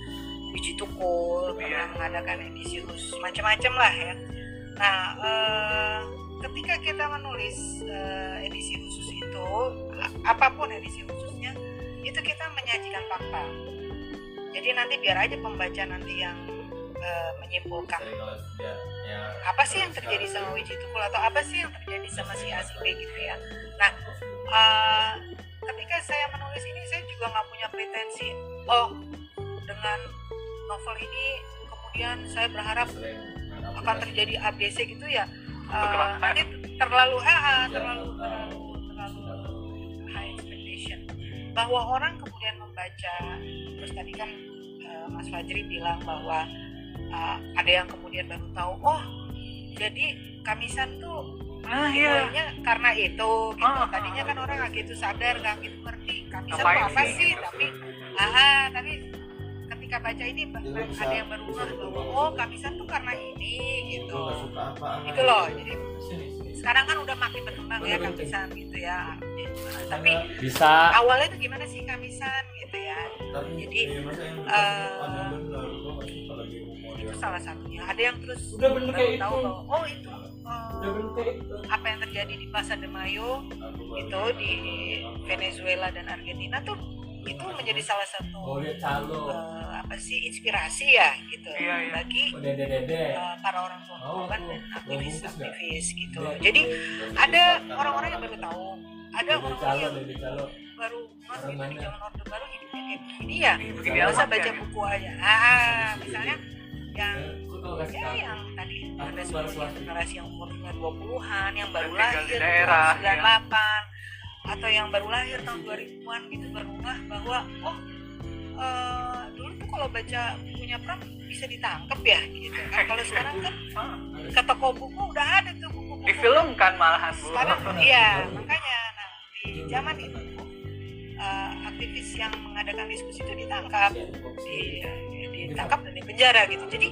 biji tukul pernah Iya. mengadakan edisi khusus macam-macam lah ya. Nah eh, ketika kita menulis eh, edisi khusus itu apa pun edisi khususnya itu kita menyajikan fakta. Jadi nanti biar aja pembaca nanti yang eh, menyimpulkan apa sih yang terjadi sama Wiji Tukul atau apa sih yang terjadi sama si A si B gitu ya. Nah eh, ketika saya menulis ini saya juga nggak punya pretensi. Oh dengan novel ini kemudian saya berharap akan terjadi ABC gitu ya. Eh, nanti terlalu ah, ah, terlalu terlalu terlalu high expectation. Bahwa orang kemudian membaca terus tadi kan eh, Mas Fajri bilang bahwa eh, ada yang kemudian baru tahu oh jadi kamisan tuh ah iya. Karena itu gitu. Ah, tadinya kan orang nggak gitu sadar nggak gitu ngerti. Kamisan tuh Ngapain apa sih? sih? Tapi ah tapi ketika baca ini ada yang baru ngeh bahwa oh kamisan tuh karena ini gitu. Itu loh jadi sekarang kan udah makin berkembang ya kamisan gitu ya. Tapi bisa. awalnya itu gimana sih kamisan gitu ya? Jadi eh, itu salah satunya. Ada yang terus udah bener kayak tahu itu bahwa oh itu apa yang terjadi di Plaza de Mayo itu di Venezuela dan Argentina tuh itu menjadi salah satu eh, apa sih inspirasi ya gitu. Iya, iya. bagi eh, para orang tua Oh, korban dan Gua aktivis bungkus nggak? aktivis gitu. Jadi ada orang-orang yang baru tahu. Ada orang-orang yang baru ngerti Orang di zaman orde baru hidupnya kayak begini ya. Begini nggak usah amat baca buku aja. Ah misalnya yang kasih ya yang tadi generasi yang umurnya 20-an yang baru lahir di daerah, tahun 98 atau yang baru lahir tahun 2000-an gitu baru ngeh bahwa oh eh, dulu tuh kalau baca bukunya Pram bisa ditangkap ya gitu kan? [laughs] Kalau sekarang kan Ah, ke toko buku udah ada tuh buku-buku. Difilmkan malahan sekarang iya makanya nah, di zaman itu eh, aktivis yang mengadakan diskusi itu ditangkap. Di, ditangkap dan dipenjara gitu. Jadi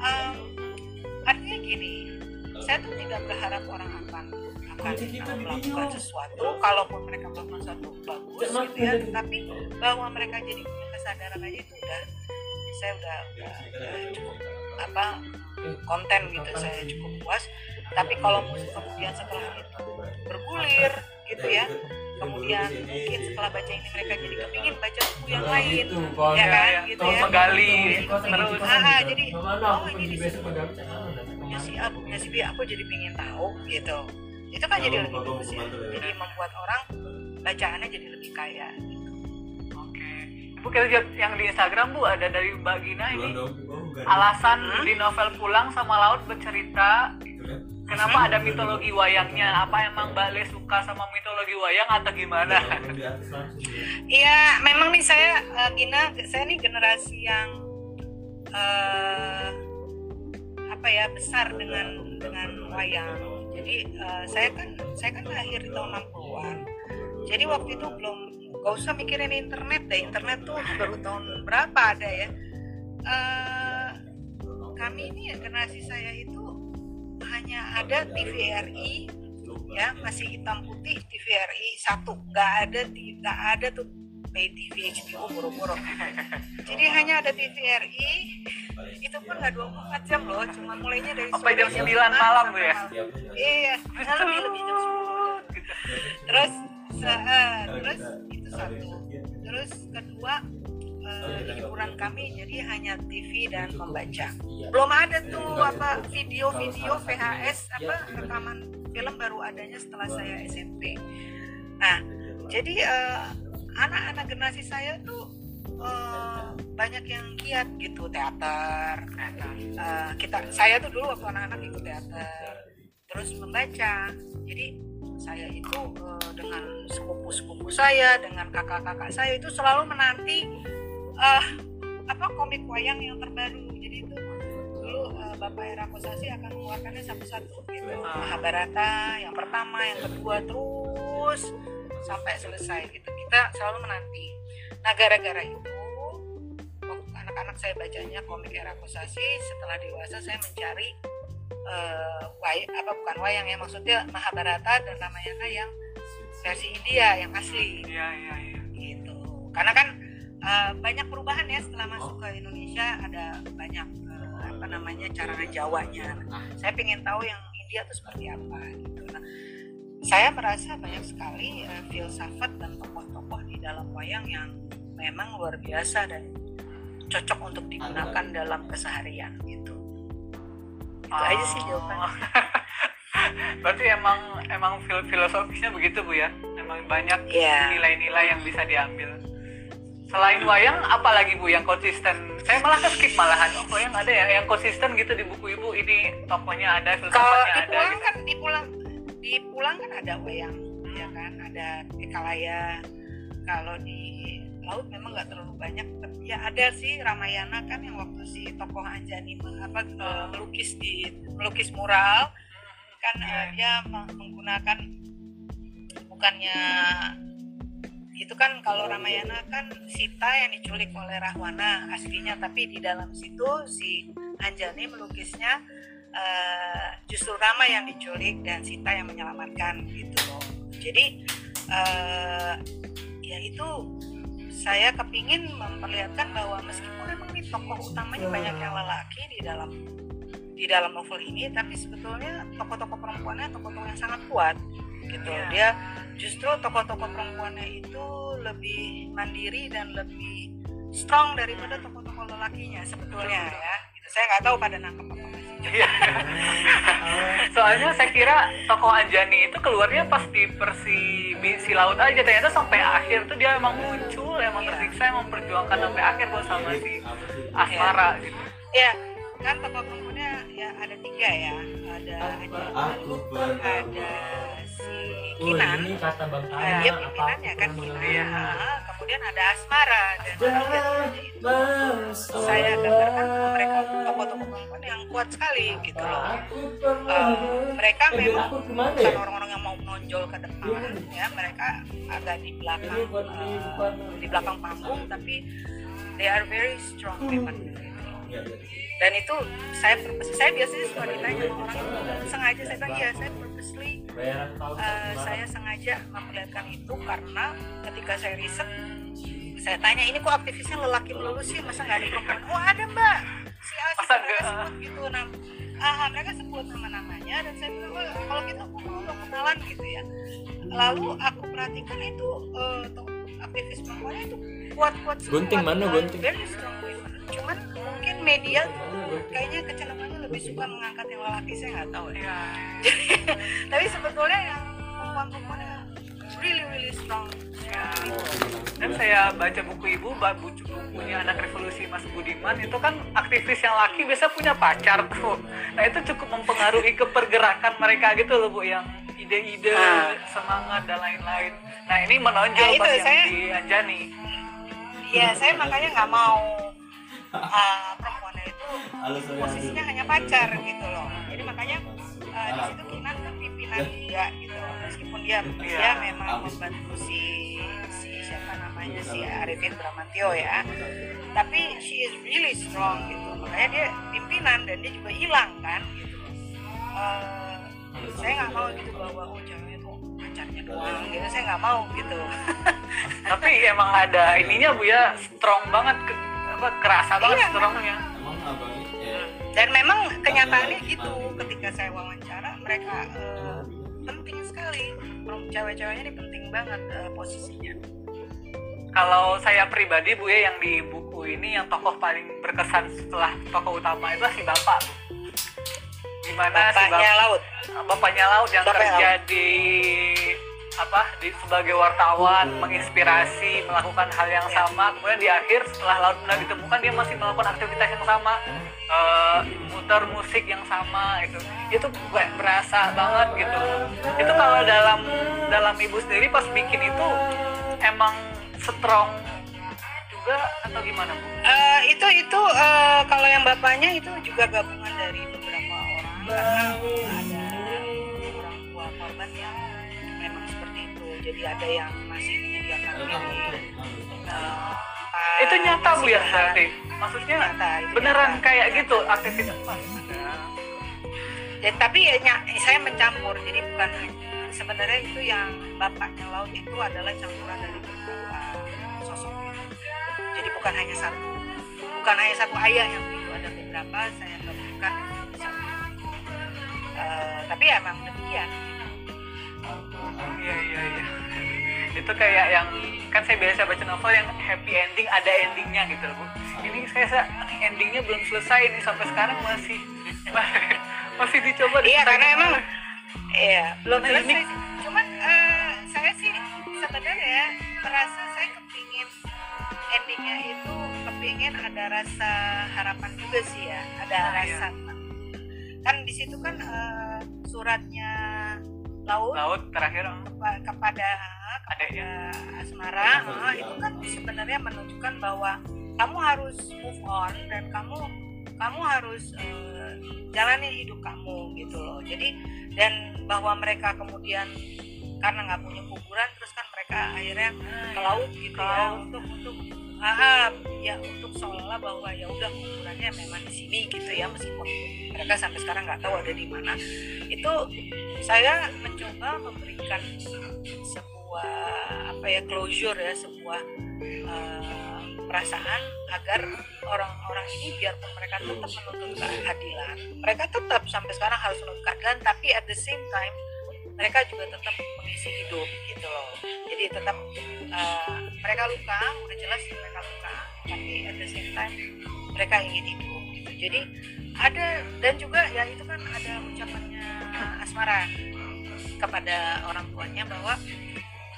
em, artinya gini saya tuh tidak berharap orang akan akan uh, melakukan sesuatu kalaupun mereka melakukan sesuatu bagus gitu ya. tetapi bahwa mereka jadi punya kesadaran aja itu udah saya udah, udah, udah cukup apa konten gitu saya cukup puas. Tapi kalau kemudian setelah itu bergulir gitu ya kemudian mungkin setelah baca ini mereka jadi kepingin baca buku yang lain. itu kalau ya kan? Ya, gitu terus ya. Menggali terus terus. Ah, jadi oh aku ini di sini punya si A punya si B aku jadi pengen tahu gitu. Itu kan jadi lebih bagus ya. jadi membuat orang bacaannya jadi lebih kaya oke. Bu kita lihat yang di Instagram bu. Ada dari Mbak Gina ini. Alas alasan Hmm? di novel pulang sama laut bercerita kenapa ada mitologi wayangnya apa emang Mbak Le suka sama mitologi wayang atau gimana Iya, memang nih saya eh, Gina, saya nih generasi yang eh, apa ya besar dengan dengan wayang. Jadi eh, saya kan saya kan lahir di tahun 60-an. Jadi waktu itu belum gak usah mikirin internet deh. Internet tuh baru tahun berapa ada ya. Eh, kami ini ya, generasi saya itu hanya ada TVRI ya masih hitam putih TVRI satu. Nggak ada nggak ada tuh pay TV HBO boro-boro. Jadi hanya ada TVRI itu pun nggak 24 jam loh cuma mulainya dari sore jam jam 9 lima malam, Bu, sampai ya? iya lebih lebih jam 10 Gitu. terus eh, terus itu satu. Terus kedua eh, hiburan kami jadi hanya TV dan membaca belum ada tuh apa video-video VHS apa rekaman film baru adanya setelah saya SMP nah jadi eh, anak-anak generasi saya tuh eh, banyak yang giat gitu teater Eh, kita saya tuh dulu waktu anak-anak ikut teater terus membaca. Jadi saya itu dengan sepupu-sepupu saya dengan kakak-kakak saya itu selalu menanti eh apa komik wayang yang terbaru. Jadi itu dulu eh, Bapak Era Kosasi akan mengeluarkannya satu-satu gitu Mahabharata yang pertama yang kedua terus sampai selesai gitu. Kita selalu menanti. Nah gara-gara itu waktu anak-anak saya bacanya komik Era Kosasi setelah dewasa saya mencari eh, way apa bukan wayang ya maksudnya Mahabharata dan Ramayana yang versi India yang asli. Iya iya iya. Gitu. Karena kan uh, banyak perubahan ya setelah masuk ke Indonesia. Ada banyak uh, apa namanya cara Jawanya saya pengen tahu yang India itu seperti apa gitu. Nah saya merasa banyak sekali uh, filsafat dan tokoh-tokoh di dalam wayang yang memang luar biasa dan cocok untuk digunakan dalam keseharian gitu. Itu aja sih Oh. [laughs] berarti emang emang fil- filosofisnya begitu bu ya? Emang banyak Iya. nilai-nilai yang bisa diambil selain wayang apalagi bu yang konsisten? Saya malah ke skip malahan. Oh wayang ada ya yang konsisten gitu di buku ibu. Ini tokohnya ada kalau filsafatnya di ada pulang gitu. kan di pulang di pulang kan ada wayang ya kan? Ada Ekalaya kalau di laut memang nggak terlalu banyak tapi ya ada sih Ramayana kan yang waktu si tokoh Anjani apa eh, melukis di melukis mural. Kan eh, dia meng- menggunakan bukannya itu kan kalau Ramayana kan Sita yang diculik oleh Rahwana aslinya. Tapi di dalam situ si Anjani melukisnya eh, justru Rama yang diculik dan Sita yang menyelamatkan gitu loh. Jadi eh, ya itu saya kepingin memperlihatkan bahwa meskipun memang di tokoh utamanya banyak yang lelaki di dalam di dalam novel ini tapi sebetulnya tokoh-tokoh perempuannya tokoh-tokoh yang sangat kuat gitu Iya. dia justru tokoh-tokoh perempuannya itu lebih mandiri dan lebih strong daripada tokoh-tokoh lelakinya sebetulnya ya gitu. saya nggak tahu pada nangkep apa. Iya. [laughs] Soalnya saya kira tokoh Anjani itu keluarnya pas di versi si laut aja ternyata sampai akhir tuh dia emang muncul emang Iya. tersiksa emang memperjuangkan sampai akhir buat sama si Asmara gitu. ya kan tokoh perempuannya ya ada tiga ya ada Aku ada si Oh, Kinan. ini kata Bang Nah, dia apa pimpinannya kan? Kinan Iya. Ah, kemudian ada Asmara dan saya gambarkan mereka tokoh-tokoh perempuan yang kuat sekali gitu loh. Eh, mereka Eh, memang ke mana bukan ya? orang-orang yang mau menonjol ke depan ya. Mereka agak di belakang bukan di belakang panggung tapi they are very strong women. Gitu loh. Ya, ya. Dan itu saya saya biasanya suka ditanya sama orang itu sengaja? Saya bilang iya saya purposely gimana? saya sengaja memperlihatkan itu karena ketika saya riset saya tanya ini kok aktivisnya lelaki melulu sih? Masa nggak ada perempuan? Oh ada mbak. Si A si sebut gitu nam ah mereka sebut nama namanya dan saya bilang "Oh, kalau gitu aku mau dong kenalan gitu ya. Lalu aku perhatikan itu tuh, aktivis perempuannya itu kuat-kuat semua Gunting mana, gunting? very strong women. cuman mungkin media tuh kayaknya kecenderungannya lebih suka mengangkat yang lelaki saya nggak tahu ya [laughs] tapi sebetulnya yang perempuan-perempuannya really really strong Ya. Dan saya baca buku ibu, buku bukunya anak revolusi Mas Budiman itu kan aktivis yang laki biasa punya pacar tuh. Nah itu cukup mempengaruhi kepergerakan mereka gitu loh bu, yang ide-ide, Ah. semangat dan lain-lain. Nah ini menonjol Nah, itu pas yang saya- di Anjani. Ya saya makanya nggak mau [laughs] uh, perempuannya itu posisinya hanya pacar gitu loh. Jadi makanya uh, di situ Kinan kan pimpinan juga gitu. Loh meskipun dia dia Iya. memang membantu si si siapa namanya si Arifin Bramantio ya. Tapi she is really strong gitu. Makanya dia pimpinan dan dia juga hilang kan gitu. Uh, saya nggak mau gitu bahwa oh cewek pacarnya doang gitu saya nggak mau gitu. [laughs] Tapi emang ada ininya bu ya, strong banget, ke- apa kerasa banget Iya, strongnya. Emang abangnya ya. dan memang kenyataannya gitu. ketika saya wawancara mereka eh, penting sekali. Cewek-ceweknya ini penting banget eh, posisinya. Kalau saya pribadi bu ya yang di buku ini yang tokoh paling berkesan setelah tokoh utama itu si bapak. bu. Gimana si bapaknya bapak laut. Bapaknya laut yang Bapaknya kerja di apa di sebagai wartawan menginspirasi melakukan hal yang Ya. sama. Kemudian di akhir setelah laut benar ditemukan dia masih melakukan aktivitas yang sama. Eh, muter musik yang sama itu itu kayak berasa banget gitu. Itu kalau dalam dalam ibu sendiri pas bikin itu emang strong juga atau gimana bu? Eh, itu itu eh, kalau yang bapaknya itu juga gabungan dari beberapa karena ada orang tua korban yang memang seperti itu. Jadi ada yang masih menyediakan diri eh, pas itu nyata bu ya berarti? Maksudnya Nyata, itu beneran nyata. kayak gitu aktivitas? Ya, tapi ya, saya mencampur. Jadi bukan sebenarnya itu yang bapaknya laut itu adalah campuran dari beberapa sosok jadi bukan hanya satu bukan hanya satu ayah yang itu ada beberapa saya Eh, tapi ya emang demikian Iya iya iya. Itu kayak yang kan saya biasa baca novel yang happy ending ada endingnya gitu loh bu. Ini saya sa- endingnya belum selesai ini sampai sekarang masih [laughs] masih dicoba. iya karena emang iya belum Nah, selesai cuman eh, saya sih sebenarnya merasa saya kepingin endingnya itu kepingin ada rasa harapan juga sih ya ada Ah, rasa kan di situ kan eh, suratnya laut. Laut terakhir oh, kepa- kepada adanya. asmara eh, itu kan sebenarnya menunjukkan bahwa kamu harus move on dan kamu kamu harus eh, jalani hidup kamu gitu loh. Jadi dan bahwa mereka kemudian karena nggak punya kuburan terus kan mereka akhirnya ke laut gitu ya. Untuk untuk ah, ya untuk seolah-olah bahwa ya udah kuburannya memang di sini gitu ya meskipun mereka sampai sekarang nggak tahu ada di mana. Itu saya mencoba memberikan sebuah sebuah apa ya closure ya sebuah eh, perasaan agar orang-orang ini biarpun mereka tetap menuntut keadilan. Mereka tetap sampai sekarang harus menuntut keadilan tapi at the same time mereka juga tetap mengisi hidup gitu loh jadi tetap eh, mereka luka udah jelas mereka luka tapi at the same time mereka ingin hidup gitu jadi ada dan juga ya itu kan ada ucapannya Asmara kepada orang tuanya bahwa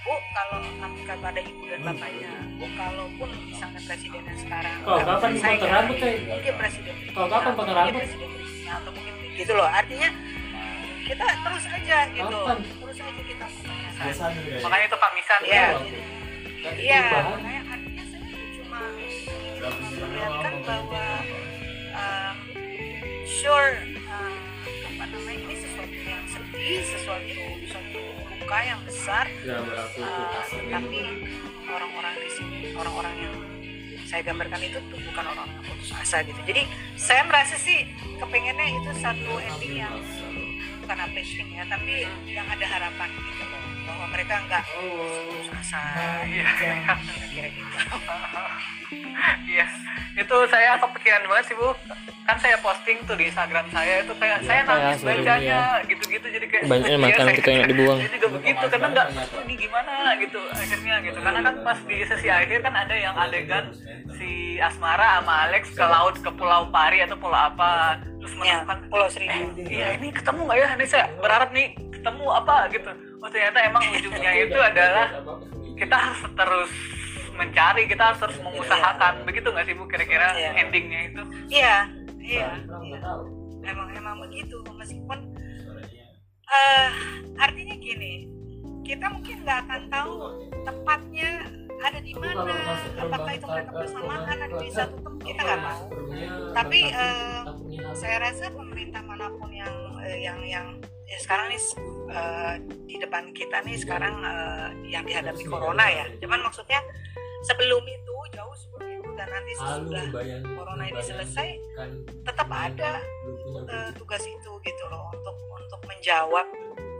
Bu kalau kepada ibu dan bapaknya Bu kalaupun misalnya presidennya sekarang Kalau kapan potong rambut, Teh? mungkin presiden Kalau kapan potong rambut? presiden atau mungkin gitu loh artinya kita terus aja gitu Kapan? terus aja kita. Biasanya gitu makanya itu pamisan Iya. gitu. Iya, makanya artinya saya cuma memperlihatkan bahwa um, sure um, apa namanya ini sesuatu yang sedih, sesuatu sesuatu luka yang besar, Ya, berarti uh, tapi orang-orang di sini, orang-orang yang saya gambarkan itu tuh bukan orang yang putus asa gitu. Jadi saya merasa sih kepengennya itu satu ending yang bukan uplifting ya, tapi yang ada harapan gitu loh, bahwa mereka nggak putus asa. [laughs] Iya. Kira-kira gitu. [laughs] Iya, itu saya kepikiran banget sih bu. Kan saya posting tuh di Instagram saya itu kayak saya nangis bacanya gitu-gitu jadi kayak Banyak iya, makanan kita yang dibuang. Saya juga begitu karena nggak "Oh, ini gimana gitu akhirnya gitu karena kan pas di sesi akhir kan ada yang adegan si Asmara sama Alex ke laut ke Pulau Pari atau pulau apa terus Ya, menemukan Pulau Seribu. iya ini ketemu nggak ya ini saya berharap nih ketemu apa gitu. Oh ternyata emang [laughs] ujungnya itu adalah kita harus terus mencari kita harus terus mengusahakan. begitu nggak sih bu kira-kira Iya. endingnya itu? Iya, iya. iya. Emang emang begitu meskipun eh artinya gini, kita mungkin nggak akan tahu tepatnya ada di mana, apakah itu mereka bersamaan ada di satu tempat? Kita nggak tahu. Tapi eh, saya rasa pemerintah mana pun yang eh, yang yang ya sekarang nih eh, di depan kita nih sekarang eh, yang dihadapi corona ya. Cuman maksudnya sebelum itu jauh sebelum itu dan nanti sesudah corona ini selesai tetap ada eh, tugas itu gitu loh untuk untuk menjawab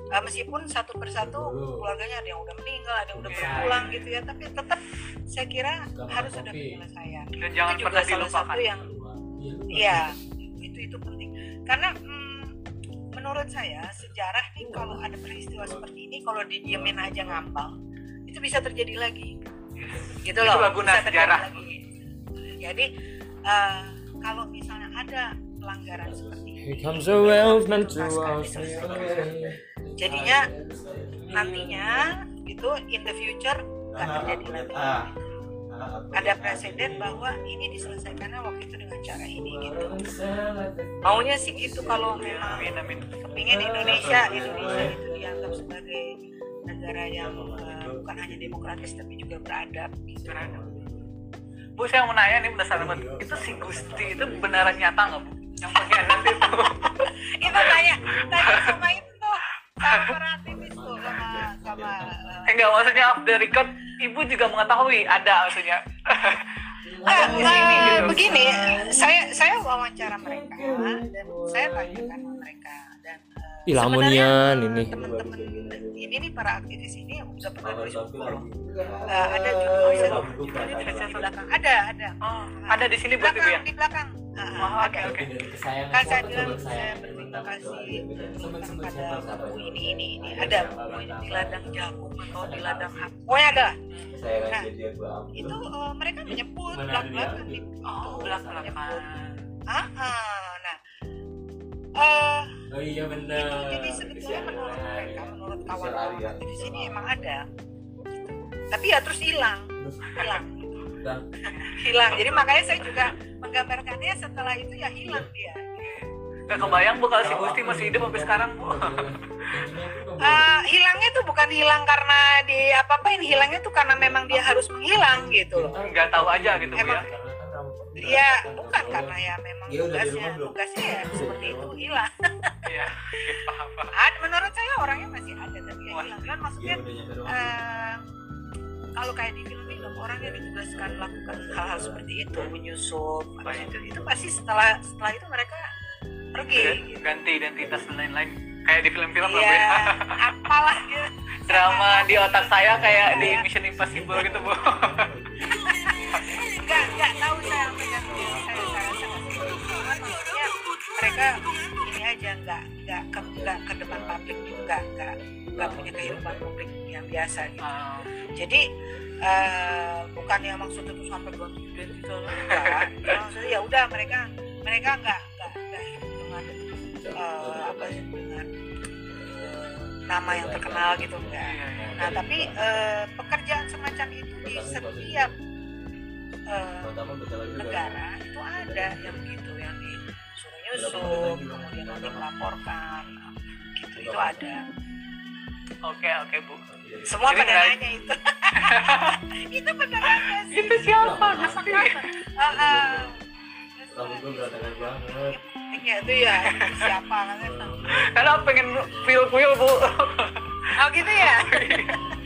Eh, meskipun satu persatu keluarganya ada yang udah meninggal ada yang udah Iya. berpulang gitu ya tapi tetap saya kira harus ada penyelesaian dan jangan itu juga pernah salah dilupakan satu yang Iya, itu itu penting. Karena mm, menurut saya sejarah nih kalau ada peristiwa seperti ini kalau didiemin aja ngambang itu bisa terjadi lagi. Gitu Itu loh. laguna bisa terjadi sejarah. lagi. Jadi eh, kalau misalnya ada pelanggaran seperti ini, Here comes the whales meant to us. diselesaikan. jadinya nantinya gitu in the future nggak terjadi lagi. Ada presiden bahwa ini diselesaikannya waktu itu dengan cara ini gitu. Maunya sih gitu kalau memang amin amin kepingin Indonesia Indonesia itu dianggap sebagai negara yang eh, bukan hanya demokratis tapi juga beradab gitu. Bu saya mau nanya nih berdasarkan banget itu si Gusti itu beneran nyata nggak bu yang pengkhianat itu. [laughs] Itu tanya tanya sama itu aktivis tuh sama sama eh, enggak maksudnya off the record ibu juga mengetahui ada maksudnya. Ah, eh, gitu. begini saya saya wawancara mereka dan saya tanyakan Ih, lamunian eh, ini. teman-teman ini nih para aktivis ini udah pernah nulis buku loh Eh, ada juga bisa judulnya di belakang ada ada. Oh. Ada di sini di berarti bu belakang ya? di belakang. Oh, oke oke kan saya bilang saya berterima kasih. pada buku ini ini ini. Ada buku di ladang jagung atau di ladang apa pokoknya ada. Nah, itu eh, mereka menyebut belak belakan di oh belak belakan ah ah. nah eh Oh iya itu benar. jadi sebetulnya menurut mereka menurut kawan-kawan aktivis ini emang ada Gitu. tapi ya terus hilang hilang. [laughs] Hilang jadi makanya saya juga menggambarkannya setelah itu ya hilang dia. Gak kebayang bu kalau si Gusti masih hidup sampai sekarang bu. Eh, hilangnya tuh bukan hilang karena di apa apain hilangnya tuh karena memang dia harus menghilang gitu loh. Nggak tahu aja gitu bu ya. Emang- ya bukan karena ya memang Dia udah di tugasnya tugasnya ya seperti itu hilang iya paham paham. Ad- menurut saya orangnya masih ada tapi ya hilang. Kan maksudnya eh, kalau kayak di film-film orang yang ditugaskan melakukan hal-hal seperti itu menyusup habis itu itu pasti setelah setelah itu mereka pergi gitu. ganti identitas dan lain-lain. Kayak di film-film lah ya ya. apalah gitu. Drama di otak saya kayak di Mission Impossible gitu bu [laughs] Enggak, enggak tahu saya yang saya saya Cuman maksudnya mereka ini aja enggak enggak ke enggak ke depan publik juga enggak enggak punya kehidupan publik yang biasa gitu. Jadi eh, bukan yang maksudnya tuh sampai ganti identitas enggak. Ya, maksudnya ya udah mereka mereka enggak enggak hidup dengan eh, apa sih dengan eh, nama yang terkenal gitu enggak. Nah, tapi eh, pekerjaan semacam itu di setiap eh, negara itu ada yang begitu yang disuruh nyusup kemudian nanti melaporkan gitu itu ada. Oke oke bu. Semua Jadi pada nggak- nanya itu. [laughs] Itu beneran sih. Itu siapa? Gusti Ah, ah. Rambut gue berantakan banget. Iya itu ya siapa? Kan karena pengen feel feel bu. Oh gitu ya [laughs]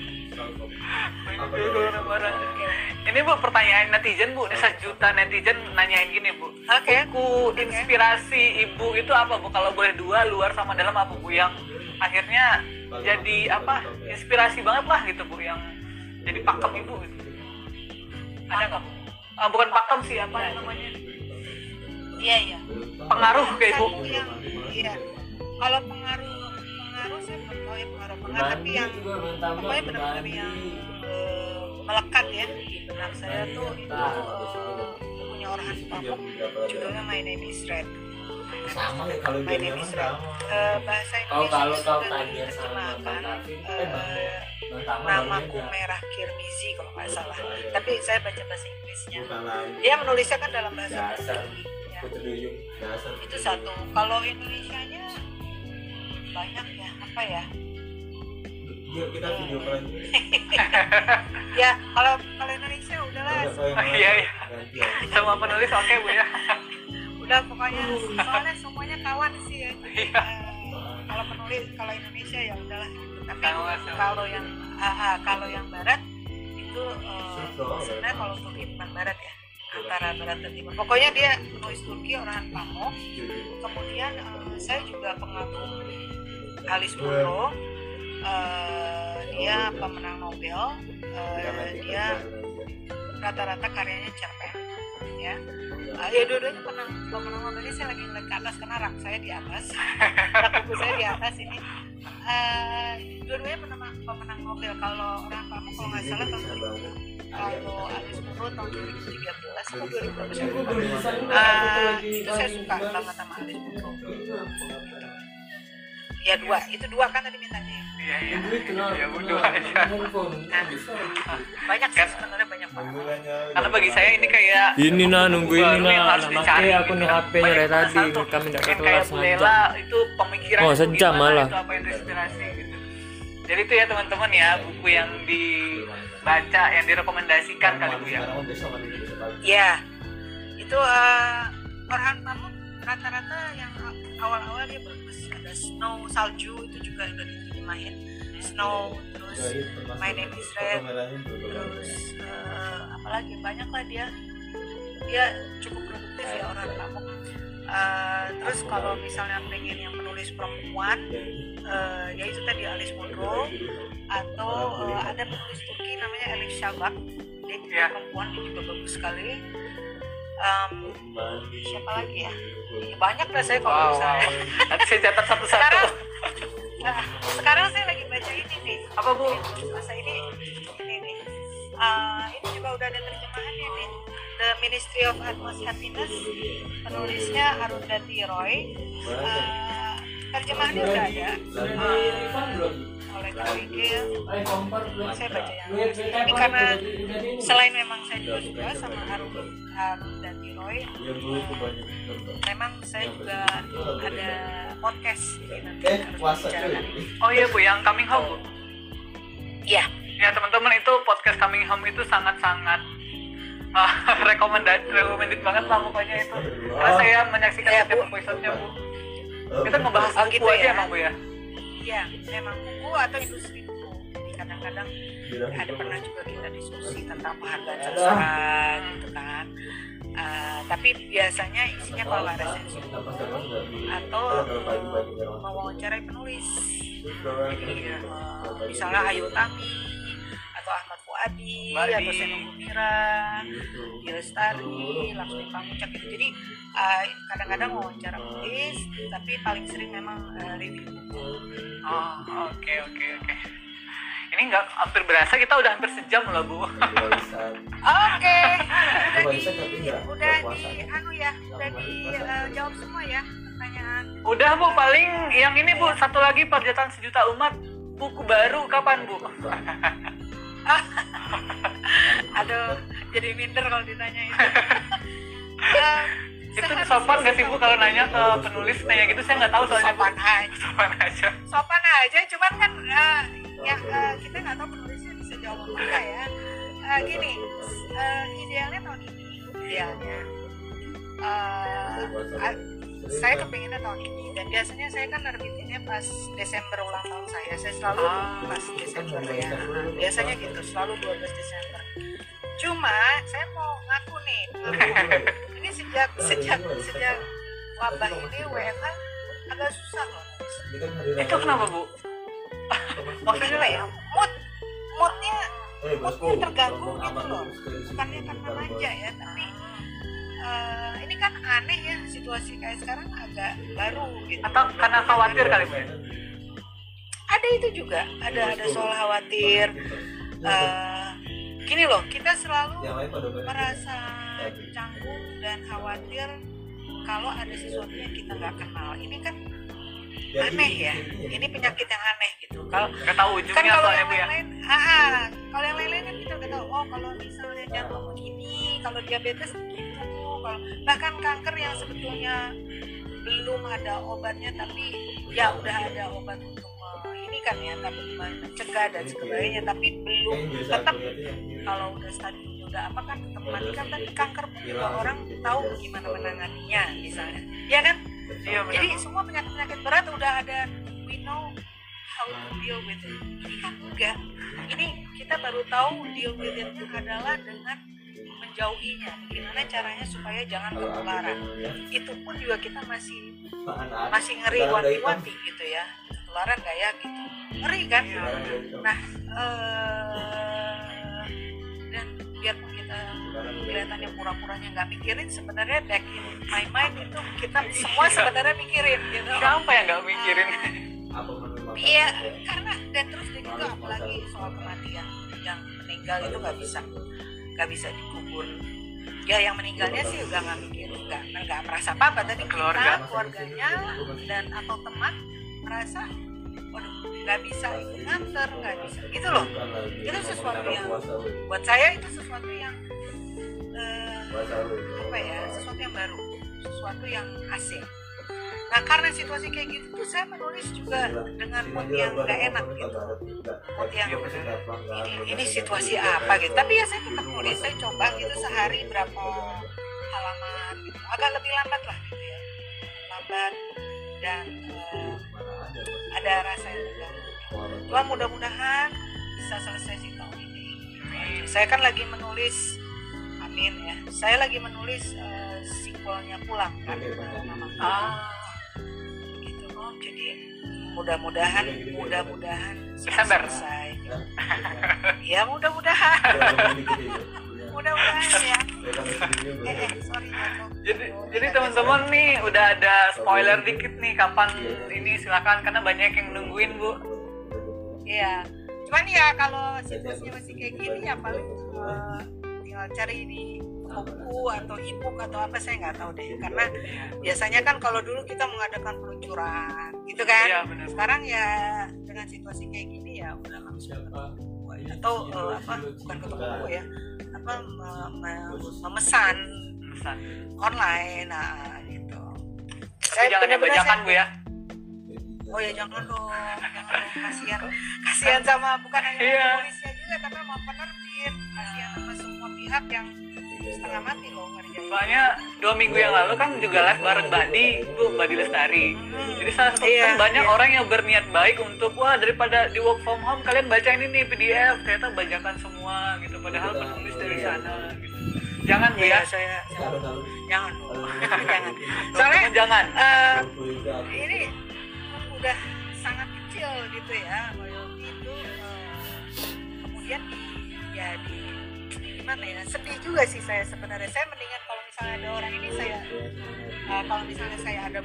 ini bu pertanyaan netizen bu. Ini sejuta netizen nanyain gini bu. Oke. Buku inspirasi ibu itu apa bu? Kalau boleh dua luar sama dalam apa bu? Yang akhirnya jadi apa? Inspirasi banget lah gitu bu. Yang jadi pakem ibu gitu. Ada nggak bu? Ah, bukan pakem sih apa namanya? Iya iya. Pengaruh ke ibu. Iya. Kalau pengaruh pengaruh saya belum tahu ya pengaruh. Pengaruh tapi yang pokoknya benar-benar yang melekat ya. Di benak saya tuh itu eh, punya Orhan Pamuk judulnya My Name is Red. Sama ya kalau My Name is Red. Eh, bahasa Kalau Indonesia kalau tanya sama eh, Tama namaku merah Kirmizi kalau nggak salah. Iya. tapi saya baca bahasa Inggrisnya. Dia menulisnya kan dalam bahasa. Turki ya. Itu satu. Kalau Indonesianya banyak ya apa ya Yuk kita video call aja. [laughs] ya kalau kalau Indonesia udahlah Oh, iya, iya. ya. sama penulis oke bu ya udah pokoknya soalnya semuanya kawan sih ya Jadi, Iya. eh, kalau penulis kalau Indonesia ya udahlah gitu. tapi kalau yang ah, ah, kalau yang barat itu eh, Sutro. sebenarnya kalau Turki bukan barat ya antara barat dan timur pokoknya dia penulis Turki orang Pamuk kemudian eh, saya juga pengagum Alice Munro Eh, dia pemenang Nobel. Eh, dia rata-rata karyanya cerpen ya. Ah, ya dua-duanya pemenang pemenang Nobel ini saya lagi ngeliat ke atas karena rak saya di atas. Rak buku saya di atas ini. Eh, dua-duanya pemenang, pemenang Nobel. Kalau orang kamu kalau nggak salah tahun 2000 kalau Alice Munro tahun 2013 atau 2012 Ah, itu saya suka banget sama Alice Munro ya dua. Itu dua kan tadi mintanya ya? Iya iya. Ya bu dua aja banyak sih sebenarnya banyak banget. Karena bagi saya ini kayak Ini nah nunggu ini nah, harus nah dicari. makanya aku nih. HP nya dari tadi. kami tidak kelar. Lela itu pemikiran Oh, itu sejam malah. itu apa yang terinspirasi gitu. Jadi itu ya teman-teman ya buku yang dibaca yang direkomendasikan kali bu ya. Ya itu eh, Orhan Pamuk rata-rata yang awal-awal dia ada snow salju itu juga udah diterjemahin snow terus My Name is Red, terus eh, apalagi banyak lah dia. Dia cukup produktif ya orang Pamuk Eh, terus kalau misalnya pengen yang penulis perempuan eh, ya itu tadi Alice Munro atau eh, ada penulis Turki namanya Elif Shafak dia juga perempuan dia juga bagus sekali Em, siapa lagi ya? Ya, banyak lah saya kalau wow, misalnya? Wow. nanti saya catat satu-satu. Sekarang nah, sekarang saya lagi baca ini nih. Apa bu? Masa ini ini nih. Eh, ini juga udah ada terjemahannya nih. The Ministry of Utmost Happiness penulisnya Arundhati Roy. Eh, terjemahannya udah ada oleh KWG saya baca yang ini karena selain memang saya juga suka sama Arun Arundhati Roy memang saya juga ada podcast jadi nanti Eh, harus bicarakan ini oh iya bu yang coming home bu? Iya. ya teman-teman itu podcast coming home itu sangat-sangat [laughs] uh, recommended recommended banget lah pokoknya itu. Karena saya menyaksikan Ya, setiap Bu. episode-nya bu. Kita ngebahas Oh, buku gitu aja ya. emang bu ya Iya, memang buku atau industri buku. Jadi kadang-kadang ada pernah juga kita diskusi tentang penghargaan sastra gitu kan. Eh, tapi biasanya isinya kalau nggak resensi atau orang. mewawancarai penulis jadi eh, misalnya Ayu Tami atau Ahmad Fuadi atau. Seno Mira Gitu. Lestari, Laksmi Pamucak gitu. Jadi eh, kadang-kadang wawancara penulis, tapi paling sering memang eh, review buku. Oh, oke oke oke. Ini nggak hampir berasa kita udah hampir sejam lah bu. [laughs] Oke, udah di, udah di, anu ya, udah dijawab semua ya pertanyaan. Udah bu, paling yang ini bu satu lagi perjalanan sejuta umat buku baru kapan bu? [laughs] Aduh, jadi minder kalau ditanya itu. [laughs] Itu sopan nggak sih bu kalau nanya ke penulis nanya gitu saya nggak tahu soalnya. Sopan aja. Sopan aja. sopan aja cuman kan eh, ya eh, kita nggak tahu penulisnya bisa jawab apa enggak ya Eh, gini eh, idealnya tahun ini idealnya eh, ah, saya kepinginnya tahun ini dan biasanya saya kan nerbitinnya pas Desember ulang tahun saya saya selalu Ah, pas Desember ya biasanya gitu selalu 12 Desember cuma saya mau ngaku nih ngaku. [laughs] sejak sejak sejak wabah ini WFH agak susah loh. Itu kenapa bu? [laughs] maksudnya apa ya? Mood moodnya moodnya terganggu gitu loh. Bukannya karena manja ya tapi eh, ini kan aneh ya situasi kayak sekarang agak baru gitu. Atau karena khawatir kali bu? ya? ada itu juga. Ada ada soal khawatir. Eh, gini loh kita selalu yang merasa canggung dan khawatir kalau ada sesuatu yang kita nggak kenal. Ini kan aneh ya. Ini penyakit yang aneh gitu. Kalau Nggak tahu kan ujungnya kalau soalnya yang bu ya. lain-lain ah, ah, kalau yang lain-lain kan kita udah tahu. Oh kalau misalnya jantung begini kalau diabetes begitu kalau bahkan kanker yang sebetulnya belum ada obatnya tapi ya udah ada obat untuk eh, ini kan ya tapi mencegah dan sebagainya tapi belum tetap kalau udah stadiumnya udah apa kan tetap mati kan tapi kanker pun juga orang tahu gimana menanganinya misalnya ya kan Iya benar. jadi semua penyakit-penyakit berat udah ada we know how to deal with it. Ini kan enggak. Ini kita baru tahu deal with it itu adalah dengan menjauhinya. Gimana caranya supaya jangan ketularan. ya Itu pun juga kita masih masih ngeri wanti-wanti gitu ya. Ketularan nggak ya gitu. Ngeri kan? Iya. Nah, eh dan biarpun kita kelihatannya pura-puranya nggak mikirin sebenarnya back in my mind itu kita semua sebenarnya mikirin gitu Siapa yang nggak mikirin? [laughs] Iya, karena dan terus dia gitu apalagi soal kematian yang meninggal itu nggak bisa nggak bisa dikubur. Ya yang meninggalnya sih udah nggak mikir, nggak nggak merasa apa apa. Tapi Keluarga. kita keluarganya dan atau teman merasa, nggak bisa ikut nganter, nggak bisa. Gitu loh. Itu sesuatu yang-. Buat saya itu sesuatu yang weh. apa ya, sesuatu yang baru, sesuatu yang asing. Nah karena situasi kayak gitu tuh saya menulis juga dengan mood yang nggak enak gitu. Mood yang ini, ini situasi apa gitu tapi ya saya tetap nulis saya coba gitu sehari berapa halaman gitu agak lebih lambat lah gitu ya lambat dan eh, ada rasa yang cuma mudah-mudahan bisa selesai sih tahun ini. Saya kan lagi menulis amin ya. Saya lagi menulis eh, sequelnya pulang kan? Ah, gitu oh jadi mudah-mudahan mudah-mudahan Desember. selesai. Ya. Mudah-mudahan. Mudah-mudahan ya eh, eh sorry jadi jadi teman-teman nih udah ada spoiler dikit nih kapan ini silakan karena banyak yang nungguin bu. Iya. Cuman ya kalau situasinya masih kayak gini ya paling eh, tinggal cari di buku atau ebook atau apa saya nggak tahu deh karena biasanya kan kalau dulu kita mengadakan peluncuran gitu kan Iya benar. sekarang ya dengan situasi kayak gini ya udah langsung atau eh, apa bukan ketemu buku ya apa me- me- memesan Pesan. online nah gitu Tapi jangan yang bajakan saya- bu ya. Oh ya jangan dong, jangan dong, kasihan, kasihan sama bukan hanya Iya. polisnya juga, tapi sama penerbit, kasihan sama semua pihak yang setengah mati loh ngerjain. Soalnya dua minggu yang lalu kan juga live bareng Badi, bu Badi Lestari. Hmm. Jadi salah satu Iya, kan banyak iya. orang yang berniat baik untuk wah daripada di work from home kalian baca ini nih PDF ternyata bajakan semua gitu padahal penulis dari sana gitu. jangan Iya, ya saya Alun-alun. jangan jangan. [laughs] Soalnya jangan Alun-alun. ini udah sangat kecil gitu ya royalti itu eh, kemudian di ya di gimana ya sedih juga sih saya sebenarnya. Saya mendingan kalau misalnya ada orang ini saya eh, kalau misalnya saya ada